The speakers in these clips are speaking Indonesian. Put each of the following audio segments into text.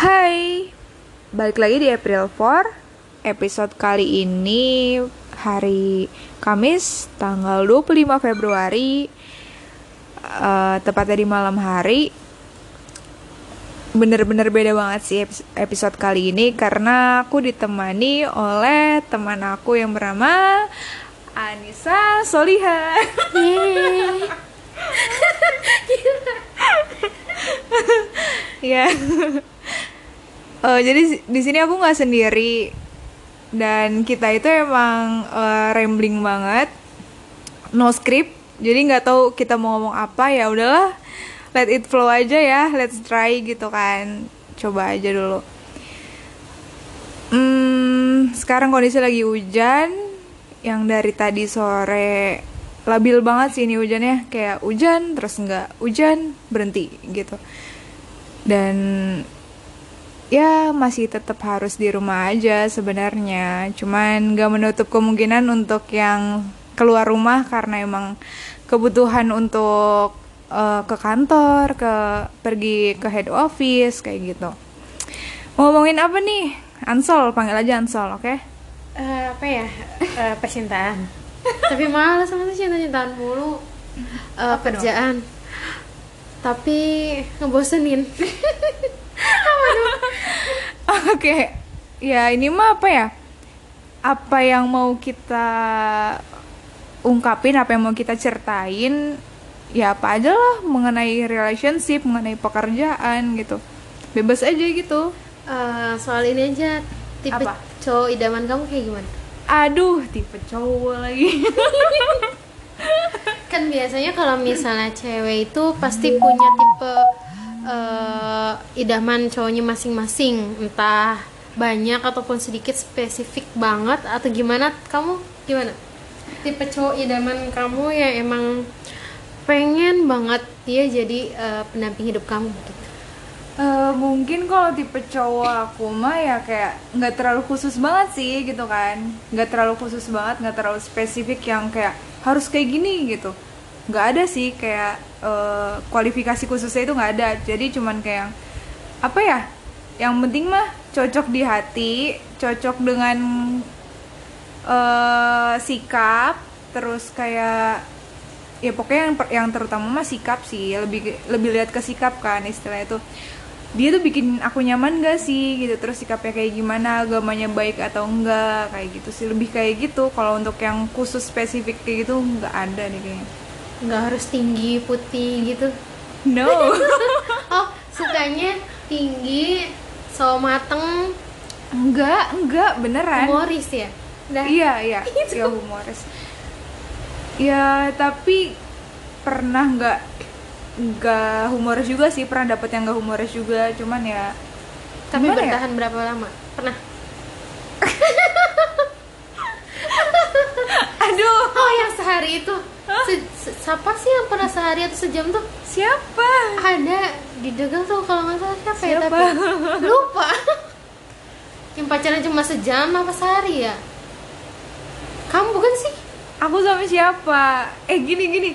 Hai, balik lagi di April 4 Episode kali ini hari Kamis tanggal 25 Februari. Uh, Tepatnya di malam hari. Bener-bener beda banget sih episode kali ini Karena aku ditemani oleh teman aku yang bernama Anissa Soliha. Ya uh, jadi di sini aku nggak sendiri. Dan kita itu emang uh, rambling banget. No script. Jadi nggak tahu kita mau ngomong apa. Ya udahlah let it flow aja ya. Let's try gitu kan. Coba aja dulu. Hmm, sekarang kondisi lagi hujan. Yang dari tadi sore labil banget sih ini hujannya. Kayak hujan terus nggak hujan berhenti gitu. Dan ya masih tetap harus di rumah aja sebenarnya. Cuman gak menutup kemungkinan untuk yang keluar rumah karena emang kebutuhan untuk uh, ke kantor ke pergi ke head office kayak gitu. Mau ngomongin apa nih? Ansol panggil aja Ansol oke? Okay? uh, eh, apa ya? Uh, percintaan. Tapi malah sama sih cinta-cintaan mulu. Uh, kerjaan. Tapi ngebosenin Oke, ya ini mah apa ya? Apa yang mau kita ungkapin, apa yang mau kita ceritain, ya apa aja lah mengenai relationship, mengenai pekerjaan gitu. Bebas aja gitu. Uh, soal ini aja, tipe apa? cowok idaman kamu kayak gimana? Aduh, tipe cowok lagi. kan biasanya kalau misalnya cewek itu pasti punya tipe uh, idaman cowoknya masing-masing entah banyak ataupun sedikit spesifik banget atau gimana. Kamu gimana? Tipe cowok idaman kamu yang emang pengen banget dia jadi uh, pendamping hidup kamu gitu? Uh, mungkin kalau tipe cowok aku mah ya kayak nggak terlalu khusus banget sih gitu kan. Nggak terlalu khusus banget nggak terlalu spesifik yang kayak harus kayak gini gitu nggak ada sih kayak uh, kualifikasi khususnya itu nggak ada. Jadi cuman kayak apa ya yang penting mah cocok di hati cocok dengan uh, sikap terus kayak ya pokoknya yang yang terutama mah sikap sih lebih lebih lihat ke sikap kan istilah itu dia tuh bikin aku nyaman gak sih gitu terus sikapnya kayak gimana agamanya baik atau enggak kayak gitu sih. Lebih kayak gitu. Kalau untuk yang khusus spesifik kayak gitu nggak ada nih kayaknya nggak harus tinggi putih gitu. No. Oh sukanya tinggi so mateng. Enggak enggak beneran. Humoris ya? Dah. iya iya. Ya humoris. Ya tapi pernah nggak nggak humoris juga sih. Pernah dapet yang nggak humoris juga. Cuman ya tapi ya? bertahan ya? berapa lama? Pernah? Aduh. Oh yang sehari itu. -se siapa sih yang pernah sehari atau sejam tuh? Siapa? Ada. Di dagang tuh kalau nggak salah siapa, ya, siapa? ya tapi lupa. Yang pacaran cuma sejam apa sehari ya? Kamu bukan sih? Aku sama siapa? Eh gini gini.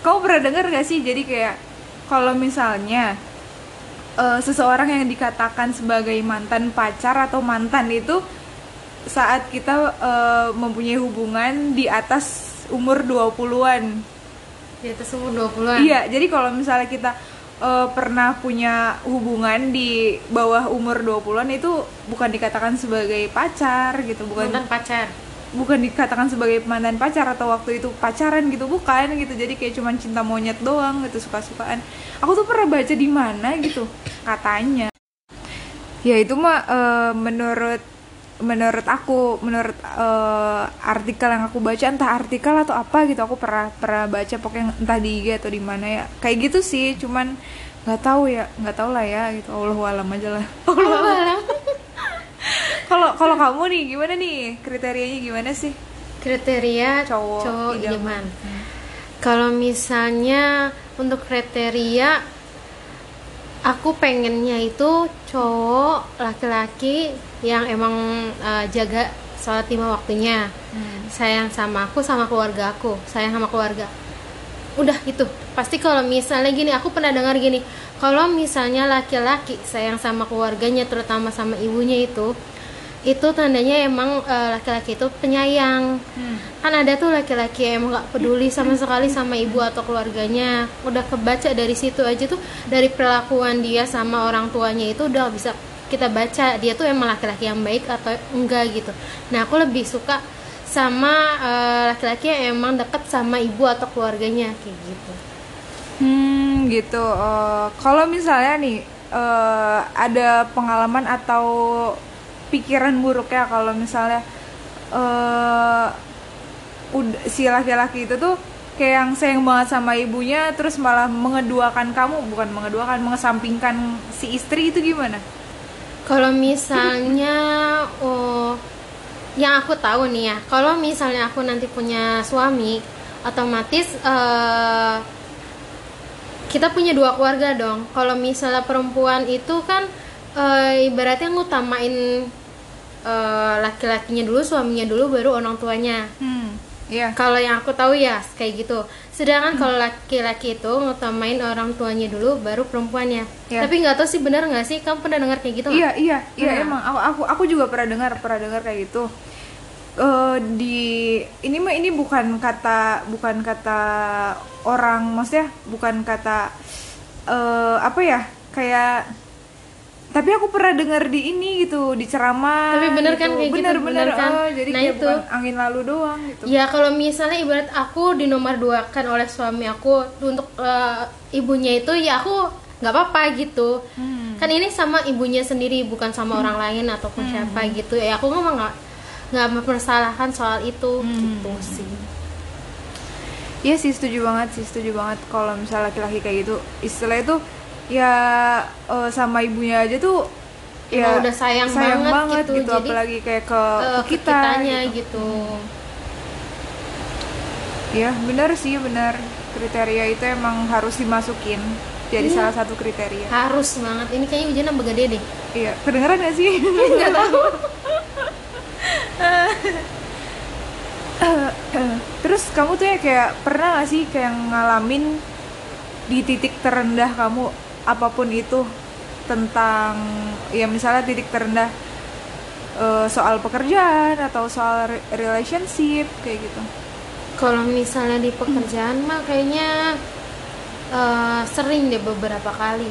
Kau pernah dengar gak sih? Jadi kayak kalau misalnya uh, seseorang yang dikatakan sebagai mantan pacar atau mantan itu saat kita uh, mempunyai hubungan di atas umur 20-an. Di atas umur 20-an. Iya, jadi kalau misalnya kita uh, pernah punya hubungan di bawah umur 20-an itu bukan dikatakan sebagai pacar gitu, bukan mantan pacar. Bukan dikatakan sebagai mantan pacar atau waktu itu pacaran gitu, bukan gitu. Jadi kayak cuman cinta monyet doang gitu, suka-sukaan. Aku tuh pernah baca di mana gitu katanya. Ya itu mah uh, menurut menurut aku menurut uh, artikel yang aku baca entah artikel atau apa gitu aku pernah pernah baca pokoknya entah di IG atau di mana ya. Kayak gitu sih cuman nggak tahu ya nggak tahu lah ya gitu. Allah alam aja lah. Allah alam. Kalau kalau kamu nih gimana nih? Kriterianya gimana sih? Kriteria cowok, cowok idaman hmm. kalau misalnya untuk kriteria aku pengennya itu cowok laki-laki yang emang uh, jaga sholat lima waktunya. Hmm. sayang sama aku sama keluarga aku. Sayang sama keluarga. Udah gitu. Pasti kalau misalnya gini aku pernah dengar gini. Kalau misalnya laki-laki sayang sama keluarganya terutama sama ibunya itu itu tandanya emang eh, laki-laki itu penyayang. Hmm. kan ada tuh laki-laki yang emang gak peduli sama sekali sama ibu atau keluarganya. Udah kebaca dari situ aja tuh dari perlakuan dia sama orang tuanya itu udah bisa kita baca dia tuh emang laki-laki yang baik atau enggak gitu. Nah aku lebih suka sama eh, laki-laki yang emang deket sama ibu atau keluarganya kayak gitu. Hmm, gitu. Eh, kalau misalnya nih eh, ada pengalaman atau pikiran buruk ya kalau misalnya ud- si laki-laki itu tuh kayak yang sayang banget sama ibunya terus malah mengeduakan kamu bukan mengeduakan mengesampingkan si istri itu gimana? Kalau misalnya oh yang aku tahu nih ya, kalau misalnya aku nanti punya suami, otomatis eh, kita punya dua keluarga dong. Kalau misalnya perempuan itu kan eh, ibaratnya ngutamain eh, laki-lakinya dulu, suaminya dulu, baru orang tuanya. Hmm, iya. Kalau yang aku tahu ya kayak gitu. Sedangkan kalau laki-laki itu ngutamain orang tuanya dulu, baru perempuannya. Iya. Tapi nggak tahu sih benar nggak sih? Kamu pernah dengar kayak gitu? Iya iya iya Nah. emang aku aku aku juga pernah dengar pernah dengar kayak gitu. Eh di ini mah ini bukan kata bukan kata orang maksudnya bukan kata eh apa ya kayak tapi aku pernah dengar di ini gitu di ceramah Tapi bener kan gitu. kayak gitu, bener bener, bener kan? oh, jadi Nah, itu. angin lalu doang gitu Ya kalau misalnya ibarat aku di nomor dua kan oleh suami aku untuk eh, ibunya itu ya aku nggak apa-apa gitu. Hmm. Kan ini sama ibunya sendiri bukan sama orang lain ataupun siapa gitu. Ya aku memang nggak nggak mempersalahkan soal itu gitu sih. Iya sih setuju banget sih setuju banget kalau misalnya laki-laki kayak gitu istilah itu ya eh, sama ibunya aja tuh Emang udah sayang banget gitu, jadi, apalagi kayak ke, Eh, ke kita kitanya gitu. gitu. ya benar sih benar kriteria itu emang harus dimasukin jadi Iya. salah satu kriteria Harus banget. Ini kayaknya hujan nambah gede deh. iya kedengeran gak sih Nggak tahu. terus kamu tuh ya kayak pernah gak sih kayak ngalamin di titik terendah kamu apa pun itu tentang ya misalnya titik terendah eh, soal pekerjaan atau soal re- relationship kayak gitu Kalau misalnya di pekerjaan mah kayaknya eh, sering deh beberapa kali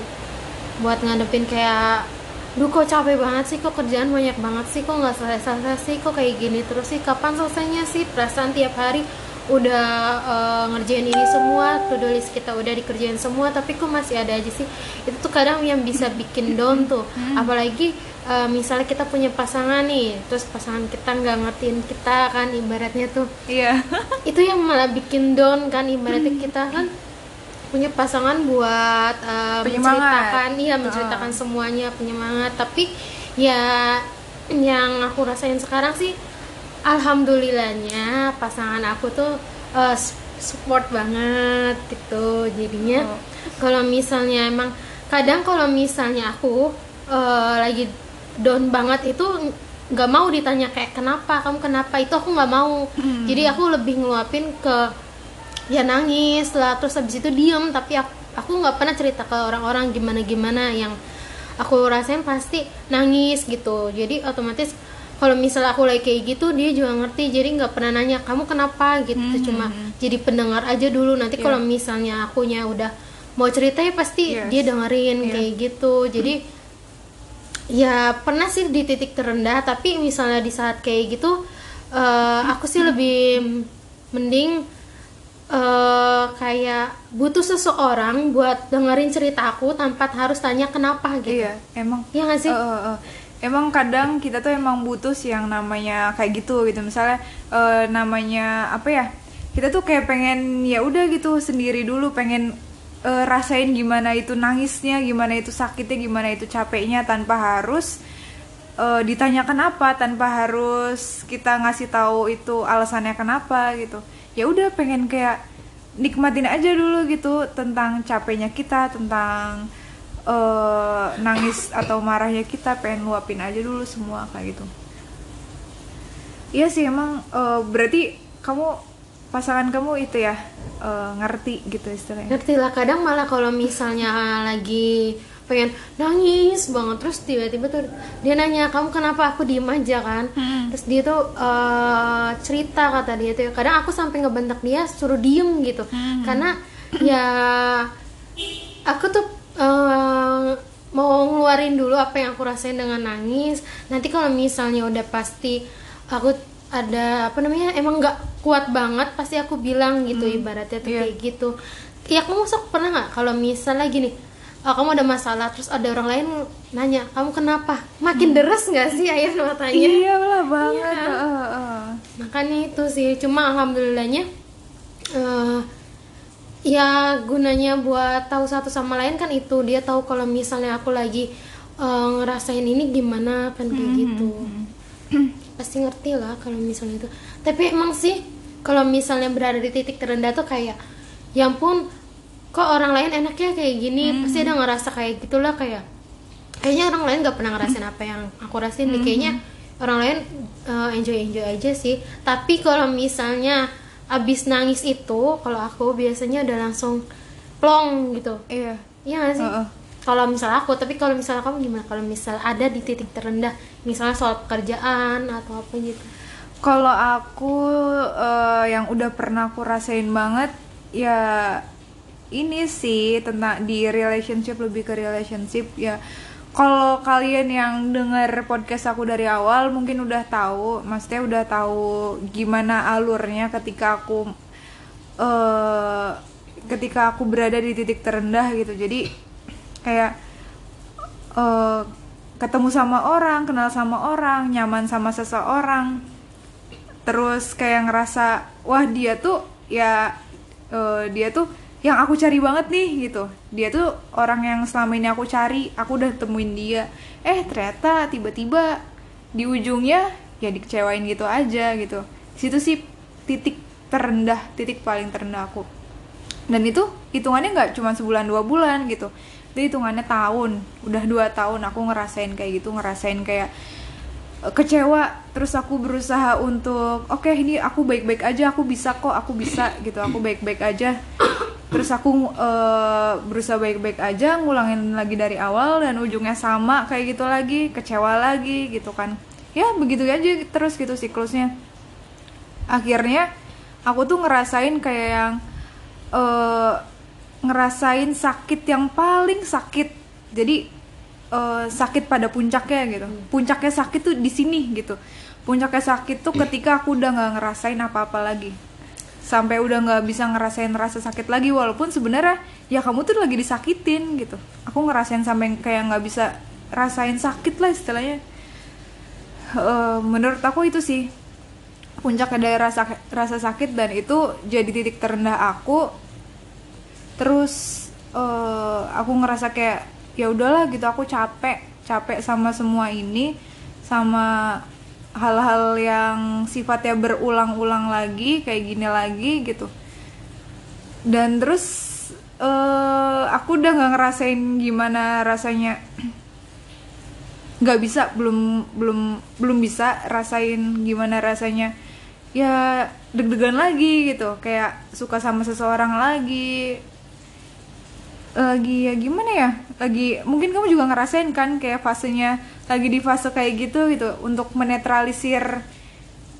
buat ngadepin kayak Duh kok capek banget sih, kok kerjaan banyak banget sih, kok nggak selesai-selesai sih, kok kayak gini terus sih, kapan selesainya sih? Perasaan tiap hari udah eh, ngerjain ini semua, to-do list kita udah dikerjain semua, tapi kok masih ada aja sih? Itu tuh kadang yang bisa bikin down tuh, apalagi eh, misalnya kita punya pasangan nih, terus pasangan kita nggak ngertiin kita kan, ibaratnya tuh. Iya. Itu yang malah bikin down kan ibaratnya kita kan punya pasangan buat uh, menceritakan iya menceritakan semuanya penyemangat. Tapi ya yang aku rasain sekarang sih alhamdulillahnya pasangan aku tuh uh, support banget gitu jadinya Oh. kalau misalnya emang kadang kalau misalnya aku uh, lagi down banget itu nggak mau ditanya kayak kenapa? Kamu kenapa? Itu aku nggak mau. Jadi aku lebih ngeluapin ke ya nangis lah terus habis itu diem. Tapi aku aku nggak pernah cerita ke orang-orang gimana gimana yang aku rasain pasti nangis gitu. Jadi otomatis kalau misalnya aku lagi kayak gitu dia juga ngerti jadi nggak pernah nanya kamu kenapa gitu cuma jadi pendengar aja dulu nanti kalau misalnya akunya udah mau cerita ya pasti Yes. dia dengerin Iya. kayak gitu jadi ya pernah sih di titik terendah tapi misalnya di saat kayak gitu eh, aku sih lebih mending eh, kayak butuh seseorang buat dengerin cerita aku tanpa harus tanya kenapa gitu iya emang Iya nggak sih? Eh, eh, eh. Emang kadang kita tuh emang butuh sih yang namanya kayak gitu gitu. Misalnya eh, namanya apa ya kita tuh kayak pengen ya udah gitu sendiri dulu pengen eh, rasain gimana itu nangisnya gimana itu sakitnya gimana itu capeknya tanpa harus eh, ditanya kenapa tanpa harus kita ngasih tahu itu alasannya kenapa gitu. Ya udah pengen kayak nikmatin aja dulu gitu tentang capeknya kita tentang eh, nangis atau marahnya kita pengen luapin aja dulu semua kayak gitu. Iya sih emang eh, berarti kamu pasangan kamu itu ya eh, ngerti gitu istilahnya. Ngerti lah kadang malah kalau misalnya lagi pengen nangis banget terus tiba-tiba tuh dia nanya kamu kenapa aku diem aja kan? Hmm. terus dia tuh eh, cerita kata dia tuh. Kadang aku sampai ngebentak dia suruh diem gitu. Hmm. karena ya aku tuh eh, mau ngeluarin dulu apa yang aku rasain dengan nangis. Nanti kalau misalnya udah pasti aku ada apa namanya emang nggak kuat banget pasti aku bilang gitu ibaratnya tuh Iya. kayak gitu. Ya kamu masuk pernah nggak kalau misalnya gini oh, kamu ada masalah terus ada orang lain nanya kamu kenapa? Makin deres nggak sih air matanya? Iya lah banget. Iya. Heeh, heeh. makanya itu sih cuma alhamdulillahnya eh, ya gunanya buat tahu satu sama lain kan itu. Dia tahu kalau misalnya aku lagi eh, ngerasain ini gimana kan kayak gitu. Pasti ngerti lah kalau misalnya itu. Tapi emang sih kalau misalnya berada di titik terendah tuh kayak ya ampun kok orang lain enaknya kayak gini? Pasti ada ngerasa kayak gitulah kayak kayaknya orang lain gak pernah ngerasain apa yang aku rasain deh. Kayaknya orang lain enjoy enjoy aja sih. Tapi kalau misalnya abis nangis itu kalau aku biasanya udah langsung plong gitu iya iya gak sih Heeh. kalau misalnya aku tapi kalau misalnya kamu gimana kalau misal ada di titik terendah misalnya soal pekerjaan atau apa gitu Kalau aku eh, yang udah pernah aku rasain banget ya ini sih tentang di relationship lebih ke relationship ya. Kalau kalian yang denger podcast aku dari awal mungkin udah tahu, maksudnya udah tahu gimana alurnya ketika aku eh ketika aku berada di titik terendah gitu. Jadi kayak eh, ketemu sama orang, kenal sama orang, nyaman sama seseorang, terus kayak ngerasa wah dia tuh ya eh, dia tuh yang aku cari banget nih gitu. Dia tuh orang yang selama ini aku cari aku udah temuin dia. Eh ternyata tiba-tiba di ujungnya ya dikecewain gitu aja gitu. Situ sih titik terendah titik paling terendah aku. Dan itu hitungannya nggak cuma sebulan dua bulan gitu. Itu hitungannya tahun. Udah dua tahun aku ngerasain kayak gitu ngerasain kayak eh, kecewa. Terus aku berusaha untuk oke ini aku baik-baik aja aku bisa kok aku bisa gitu. Aku baik-baik aja terus aku eh, berusaha baik-baik aja ngulangin lagi dari awal dan ujungnya sama kayak gitu lagi kecewa lagi gitu kan. Ya begitu aja terus gitu siklusnya. Akhirnya aku tuh ngerasain kayak yang eh, ngerasain sakit yang paling sakit. Jadi eh, sakit pada puncaknya gitu. Puncaknya sakit tuh di sini gitu. Puncaknya sakit tuh ketika aku udah nggak ngerasain apa-apa lagi sampai udah nggak bisa ngerasain rasa sakit lagi walaupun sebenarnya ya kamu tuh lagi disakitin gitu. Aku ngerasain sampai kayak nggak bisa rasain sakit lah istilahnya. Eh, menurut aku itu sih puncaknya dari rasa rasa sakit dan itu jadi titik terendah aku. Terus eh, aku ngerasa kayak ya udahlah gitu aku capek capek sama semua ini sama hal-hal yang sifatnya berulang-ulang lagi kayak gini lagi gitu. Dan terus eh, aku udah nggak ngerasain gimana rasanya. Nggak bisa belum belum belum bisa rasain gimana rasanya. Ya deg-degan lagi gitu. Kayak suka sama seseorang lagi. Lagi ya gimana ya? Lagi mungkin kamu juga ngerasain kan kayak fasenya lagi di fase kayak gitu gitu untuk menetralisir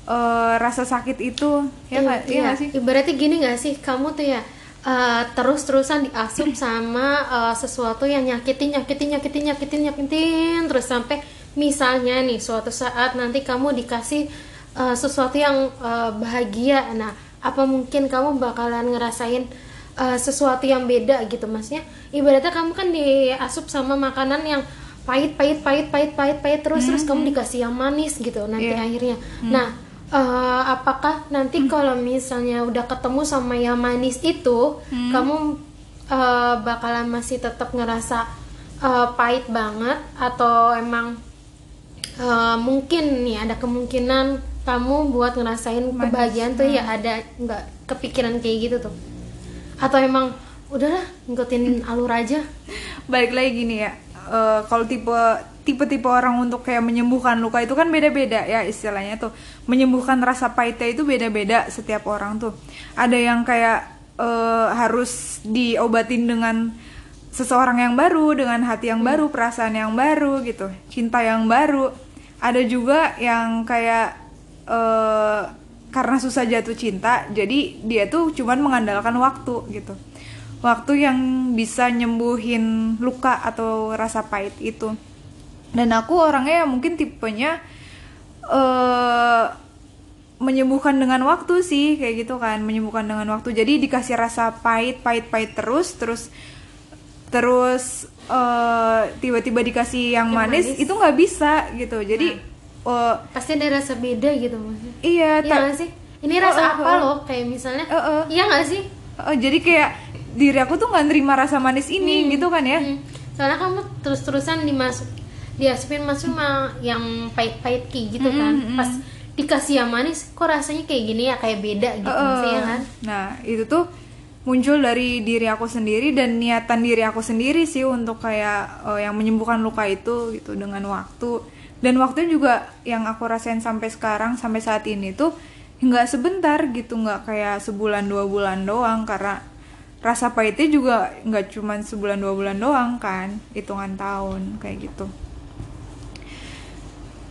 eh, rasa sakit itu ya nggak iya nggak sih Ibaratnya gini nggak sih, kamu tuh ya uh, terus-terusan diasup sama uh, sesuatu yang nyakitin, nyakitin, nyakitin, nyakitin, nyakitin, terus sampai misalnya nih suatu saat nanti kamu dikasih uh, sesuatu yang uh, bahagia, nah apa mungkin kamu bakalan ngerasain uh, sesuatu yang beda gitu maksudnya? Ibaratnya kamu kan diasup sama makanan yang pahit, pahit, pahit, pahit, pahit, pahit terus terus kamu dikasih yang manis gitu nanti Iya. akhirnya. Nah Eh, apakah nanti kalau misalnya udah ketemu sama yang manis itu kamu eh, bakalan masih tetap ngerasa eh, pahit banget? Atau emang eh, mungkin nih ada kemungkinan kamu buat ngerasain kebahagiaan tuh ya ada nggak kepikiran kayak gitu tuh? Atau emang udahlah ngikutin alur aja. Balik lagi gini ya eh, kalau tipe tipe-tipe orang untuk kayak menyembuhkan luka itu kan beda-beda ya istilahnya tuh. Menyembuhkan rasa pahitnya itu beda-beda setiap orang tuh. Ada yang kayak eh, harus diobatin dengan seseorang yang baru dengan hati yang baru perasaan yang baru gitu cinta yang baru. Ada juga yang kayak eh, karena susah jatuh cinta jadi dia tuh cuman mengandalkan waktu gitu waktu yang bisa nyembuhin luka atau rasa pahit itu. Dan aku orangnya yang mungkin tipenya eh menyembuhkan dengan waktu sih kayak gitu kan menyembuhkan dengan waktu. Jadi dikasih rasa pahit pahit pahit terus terus terus eh, tiba-tiba dikasih yang Yang manis, manis. itu nggak bisa gitu. Jadi eh, pasti ada rasa beda gitu maksudnya. Iya Iya ta- sih? Ini rasa oh, apa oh. loh kayak misalnya? Oh, oh. iya nggak sih? Eh, jadi kayak diri aku tuh nggak nerima rasa manis ini gitu kan ya Hmm. soalnya kamu terus-terusan dimasuk diasupin masuk sama yang pahit-pahit kayak gitu kan pas dikasih yang manis kok rasanya kayak gini ya kayak beda gitu Heeh. maksudnya kan Nah, itu tuh muncul dari diri aku sendiri dan niatan diri aku sendiri sih untuk kayak eh, yang menyembuhkan luka itu gitu dengan waktu. Dan waktunya juga yang aku rasain sampai sekarang sampai saat ini tuh nggak sebentar gitu, nggak kayak sebulan dua bulan doang karena rasa pahitnya juga nggak cuman sebulan dua bulan doang kan, hitungan tahun kayak gitu.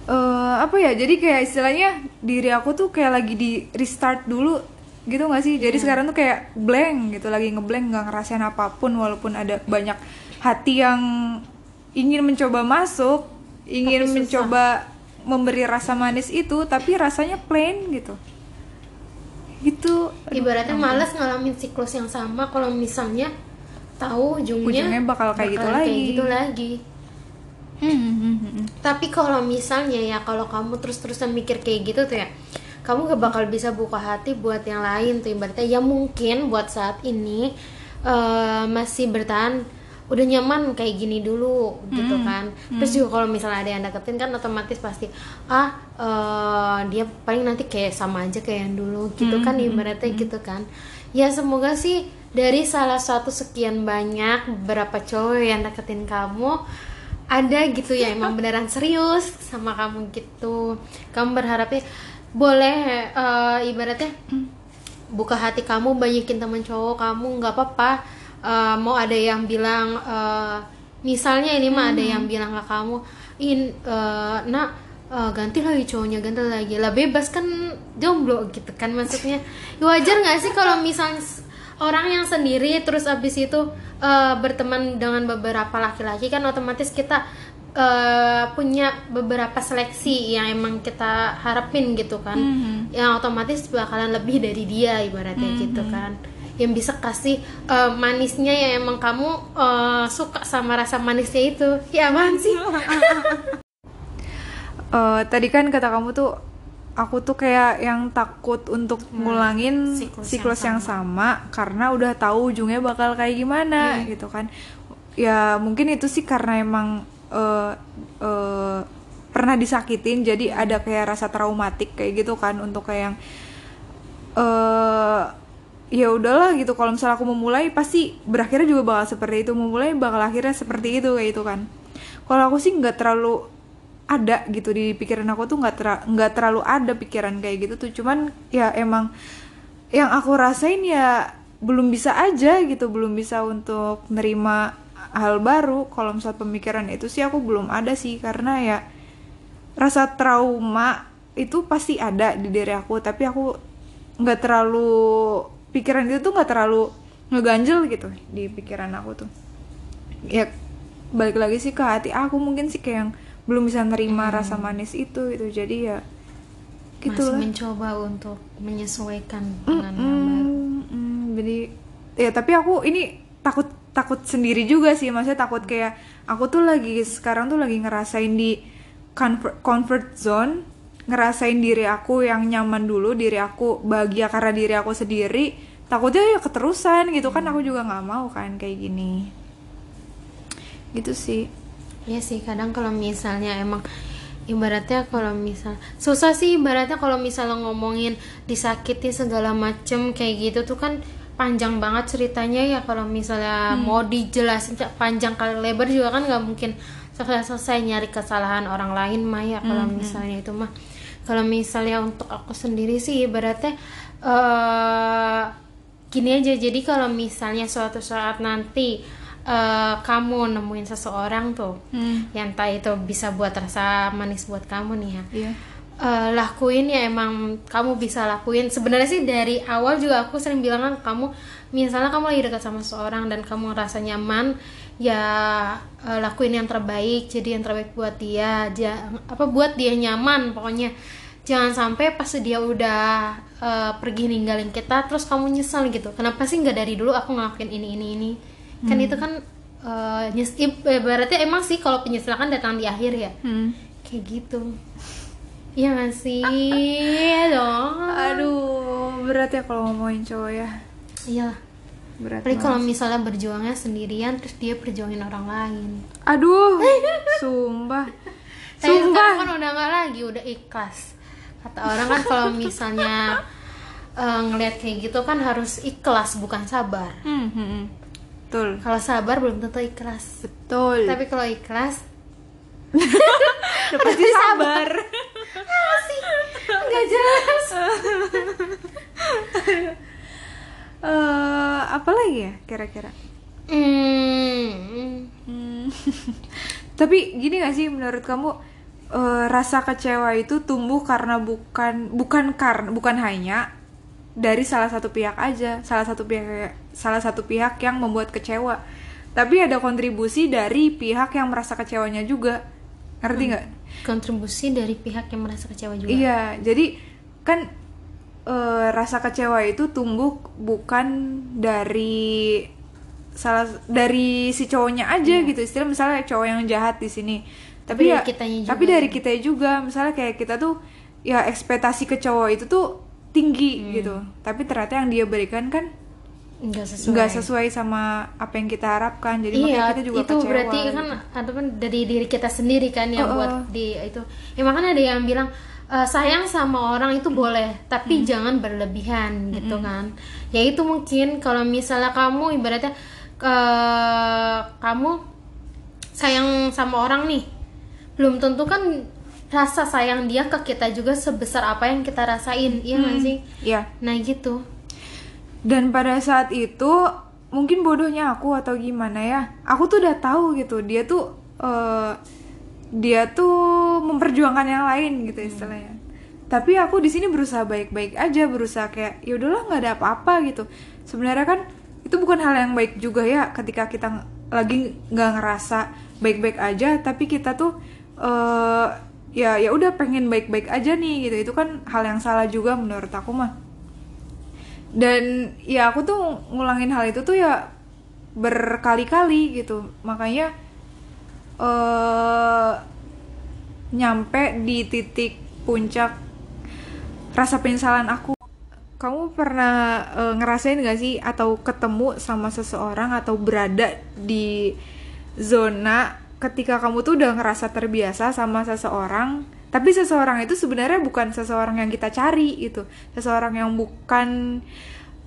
eh apa ya jadi kayak istilahnya diri aku tuh kayak lagi di restart dulu gitu nggak sih? Jadi sekarang tuh kayak blank gitu lagi ngeblank nggak ngerasain apa pun walaupun ada banyak hati yang ingin mencoba masuk ingin mencoba memberi rasa manis itu tapi rasanya plain gitu gitu Aduh, ibaratnya malas ngalamin siklus yang sama kalau misalnya tahu ujungnya, Ujungnya bakal kayak gitu lagi. gitu lagi Hmm, hmm, hmm, hmm. tapi kalau misalnya ya kalau kamu terus-terusan mikir kayak gitu tuh ya kamu gak bakal bisa buka hati buat yang lain tuh ibaratnya ya mungkin buat saat ini eh, masih bertahan udah nyaman kayak gini dulu gitu kan. Terus juga kalau misalnya ada yang deketin kan otomatis pasti ah eh, dia paling nanti kayak sama aja kayak yang dulu gitu kan ibaratnya gitu kan. Ya semoga sih dari salah satu sekian banyak beberapa cowok yang deketin kamu ada gitu ya emang beneran serius sama kamu gitu. Kamu berharapnya boleh eh, ibaratnya buka hati kamu banyakin teman cowok kamu nggak apa-apa Eh, mau ada yang bilang eh, misalnya ini mah ada yang bilang ke kamu in eh, nak eh, ganti lagi cowoknya ganti lagi. Lah bebas kan jomblo gitu kan maksudnya. Ya wajar nggak sih kalau misalnya orang yang sendiri terus abis itu eh, berteman dengan beberapa laki-laki kan otomatis kita eh, punya beberapa seleksi yang emang kita harapin gitu kan. Yang otomatis bakalan lebih dari dia ibaratnya gitu kan yang bisa kasih eh, manisnya yang emang kamu eh, suka sama rasa manisnya itu. Ya apaan sih? Eh, tadi kan kata kamu tuh aku tuh kayak yang takut untuk ngulangin siklus siklus, yang yang, sama. karena udah tahu ujungnya bakal kayak gimana gitu kan. Ya mungkin itu sih karena emang eh, eh, pernah disakitin jadi ada kayak rasa traumatik kayak gitu kan untuk kayak yang eh ya udahlah gitu kalau misalnya aku memulai pasti berakhirnya juga bakal seperti itu memulai bakal akhirnya seperti itu kayak itu kan. Kalau aku sih nggak terlalu ada gitu di pikiran aku tuh nggak tera- nggak terlalu ada pikiran kayak gitu tuh. Cuman ya emang yang aku rasain ya belum bisa aja gitu belum bisa untuk nerima hal baru. Kalau misal pemikiran itu sih aku belum ada sih karena ya rasa trauma itu pasti ada di diri aku tapi aku nggak terlalu pikiran itu tuh nggak terlalu ngeganjel gitu di pikiran aku tuh. Ya balik lagi sih ke hati aku mungkin sih kayak yang belum bisa nerima rasa manis itu gitu. Jadi ya gitu masih lah mencoba untuk menyesuaikan dengan yang baru. Mm, mm, jadi ya tapi aku ini takut takut sendiri juga sih. Maksudnya takut kayak aku tuh lagi sekarang tuh lagi ngerasain di comfort, comfort zone ngerasain diri aku yang nyaman dulu diri aku bahagia karena diri aku sendiri takutnya ya keterusan gitu kan aku juga nggak mau kan kayak gini. Gitu sih. Iya sih kadang kalau misalnya emang ibaratnya kalau misal susah sih ibaratnya kalau misalnya ngomongin disakiti segala macem kayak gitu tuh kan panjang banget ceritanya ya. Kalau misalnya mau dijelasin panjang kali lebar juga kan nggak mungkin selesai-selesai nyari kesalahan orang lain mah ya kalau misalnya itu mah kalau misalnya untuk aku sendiri sih ibaratnya eh gini aja jadi kalau misalnya suatu saat nanti eh, kamu nemuin seseorang tuh Hmm. yang entah itu bisa buat rasa manis buat kamu nih ya Iya. Eh, lakuin ya emang kamu bisa lakuin sebenarnya sih dari awal juga aku sering bilang kan kamu misalnya kamu lagi dekat sama seseorang dan kamu ngerasa nyaman ya eh, lakuin yang terbaik jadi yang terbaik buat dia Ja- apa buat dia nyaman pokoknya. Jangan sampai pas dia udah eh, pergi ninggalin kita terus kamu nyesel gitu. Kenapa sih nggak dari dulu aku ngelakuin ini ini ini? Kan itu kan eh, nyes berarti emang sih kalau penyesalan datang di akhir ya. Hmm. kayak gitu. Iya gak sih? Iya dong. Aduh, berat ya kalau ngomongin cowok ya. Iya Berat. Tapi kalau misalnya berjuangnya sendirian Terus dia perjuangin orang lain Aduh, sumpah. Tapi Sumpah. sekarang kan udah gak lagi Udah ikhlas Kata orang kan kalau misalnya eh, Ngelihat kayak gitu kan harus ikhlas Bukan sabar Hmm, hmm, hmm. Betul. Kalau sabar belum tentu ikhlas Betul. Tapi kalau ikhlas Udah pasti sabar. Gak jelas Eh, apa lagi ya kira-kira? hmm. Hmm. Tapi gini gak sih menurut kamu eh, rasa kecewa itu tumbuh karena bukan bukan karena bukan hanya dari salah satu pihak aja, salah satu pihak salah satu pihak yang membuat kecewa. Tapi ada kontribusi dari pihak yang merasa kecewanya juga. Ngerti nggak? Kontribusi dari pihak yang merasa kecewa juga Iya, jadi kan eh, rasa kecewa itu tumbuh bukan dari salah dari si cowoknya aja gitu. Istilah misalnya cowok yang jahat di sini. Tapi Dari ya kitanya juga tapi dari ya. kita juga. Misalnya kayak kita tuh ya ekspektasi ke cowok itu tuh tinggi Hmm. gitu. Tapi ternyata yang dia berikan kan Nggak sesuai nggak sesuai sama apa yang kita harapkan. Jadi iya makanya kita juga itu kecewa. berarti gitu. kan ada kan dari diri kita sendiri kan yang Oh, buat oh. di itu ya makanya ada yang bilang "Eh, sayang sama orang itu boleh tapi Hmm. jangan berlebihan gitu kan ya itu mungkin kalau misalnya kamu ibaratnya eh, kamu sayang sama orang nih belum tentu kan rasa sayang dia ke kita juga sebesar apa yang kita rasain iya nggak sih Iya. nah gitu Dan pada saat itu mungkin bodohnya aku atau gimana ya. Aku tuh udah tahu gitu dia tuh eh, dia tuh memperjuangkan yang lain gitu istilahnya. Tapi aku di sini berusaha baik-baik aja, berusaha kayak ya udahlah nggak ada apa-apa gitu. Sebenarnya kan itu bukan hal yang baik juga ya ketika kita lagi nggak ngerasa baik-baik aja, tapi kita tuh eh ya ya udah pengen baik-baik aja nih gitu. Itu kan hal yang salah juga menurut aku mah dan ya aku tuh ngulangin hal itu tuh ya berkali-kali gitu makanya eh nyampe di titik puncak rasa penyesalan aku. Kamu pernah eh, ngerasain gak sih atau ketemu sama seseorang atau berada di zona ketika kamu tuh udah ngerasa terbiasa sama seseorang tapi seseorang itu sebenarnya bukan seseorang yang kita cari gitu. Seseorang yang bukan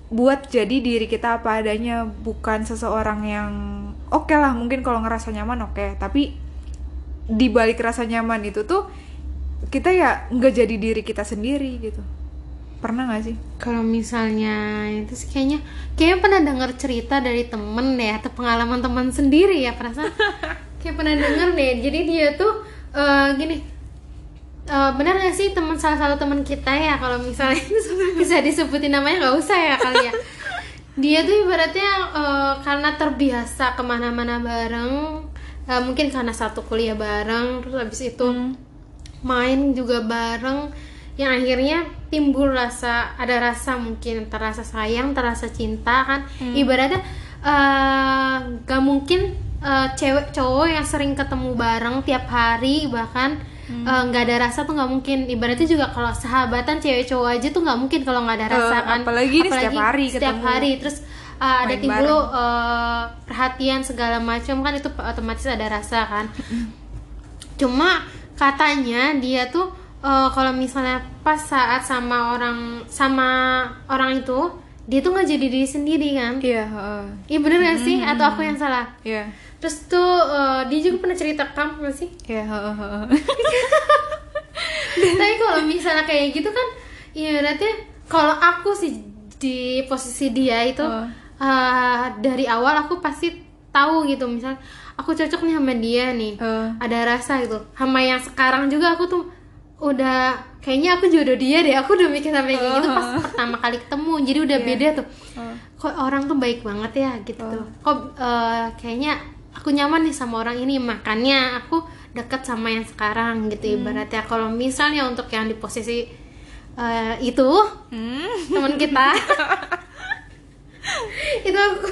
buat jadi diri kita apa adanya bukan seseorang yang oke lah mungkin kalau ngerasa nyaman oke tapi di balik rasa nyaman itu tuh kita ya nggak jadi diri kita sendiri gitu pernah nggak sih Kalau misalnya itu sih kayaknya kayaknya pernah dengar cerita dari temen deh atau pengalaman teman sendiri ya perasaan kayak pernah denger deh. Jadi dia tuh eh, gini eh, benar gak sih teman salah satu teman kita ya kalau misalnya bisa disebutin namanya nggak usah ya kali ya. Dia tuh ibaratnya eh, karena terbiasa ke mana-mana bareng, eh, mungkin karena satu kuliah bareng, terus habis itu main juga bareng yang akhirnya timbul rasa ada rasa mungkin terasa sayang terasa cinta kan. Ibaratnya eh, gak mungkin eh, cewek cowok yang sering ketemu bareng tiap hari bahkan eh, nggak ada rasa tuh nggak mungkin. Ibaratnya juga kalau sahabatan cewek cowok aja tuh nggak mungkin kalau nggak ada Eh, rasa kan. apalagi ini setiap hari setiap ketemu. hari. Terus eh, ada timbul eh, perhatian segala macam kan itu otomatis ada rasa kan. Cuma katanya dia tuh eh, kalau misalnya pas saat sama orang sama orang itu dia tuh nggak jadi diri sendiri kan? Iya heeh. iya bener gak sih? Atau aku yang salah? Iya terus tuh eh, dia juga pernah cerita ke kamu gak sih ya heeh, heeh. tapi kalau misalnya kayak gitu kan ya berarti kalau aku sih di posisi dia itu Oh. eh, dari awal aku pasti tahu gitu misal aku cocok nih sama dia nih Eh. ada rasa gitu sama yang sekarang juga aku tuh udah kayaknya aku jodoh dia deh aku udah mikir sampai kayak gitu pas pertama kali ketemu jadi udah Iya. beda tuh Oh. kok orang tuh baik banget ya gitu tuh kok eh, kayaknya aku nyaman nih sama orang ini makanya aku deket sama yang sekarang gitu ibaratnya. Kalau misalnya untuk yang di posisi eh, itu Hmm. teman kita itu aku.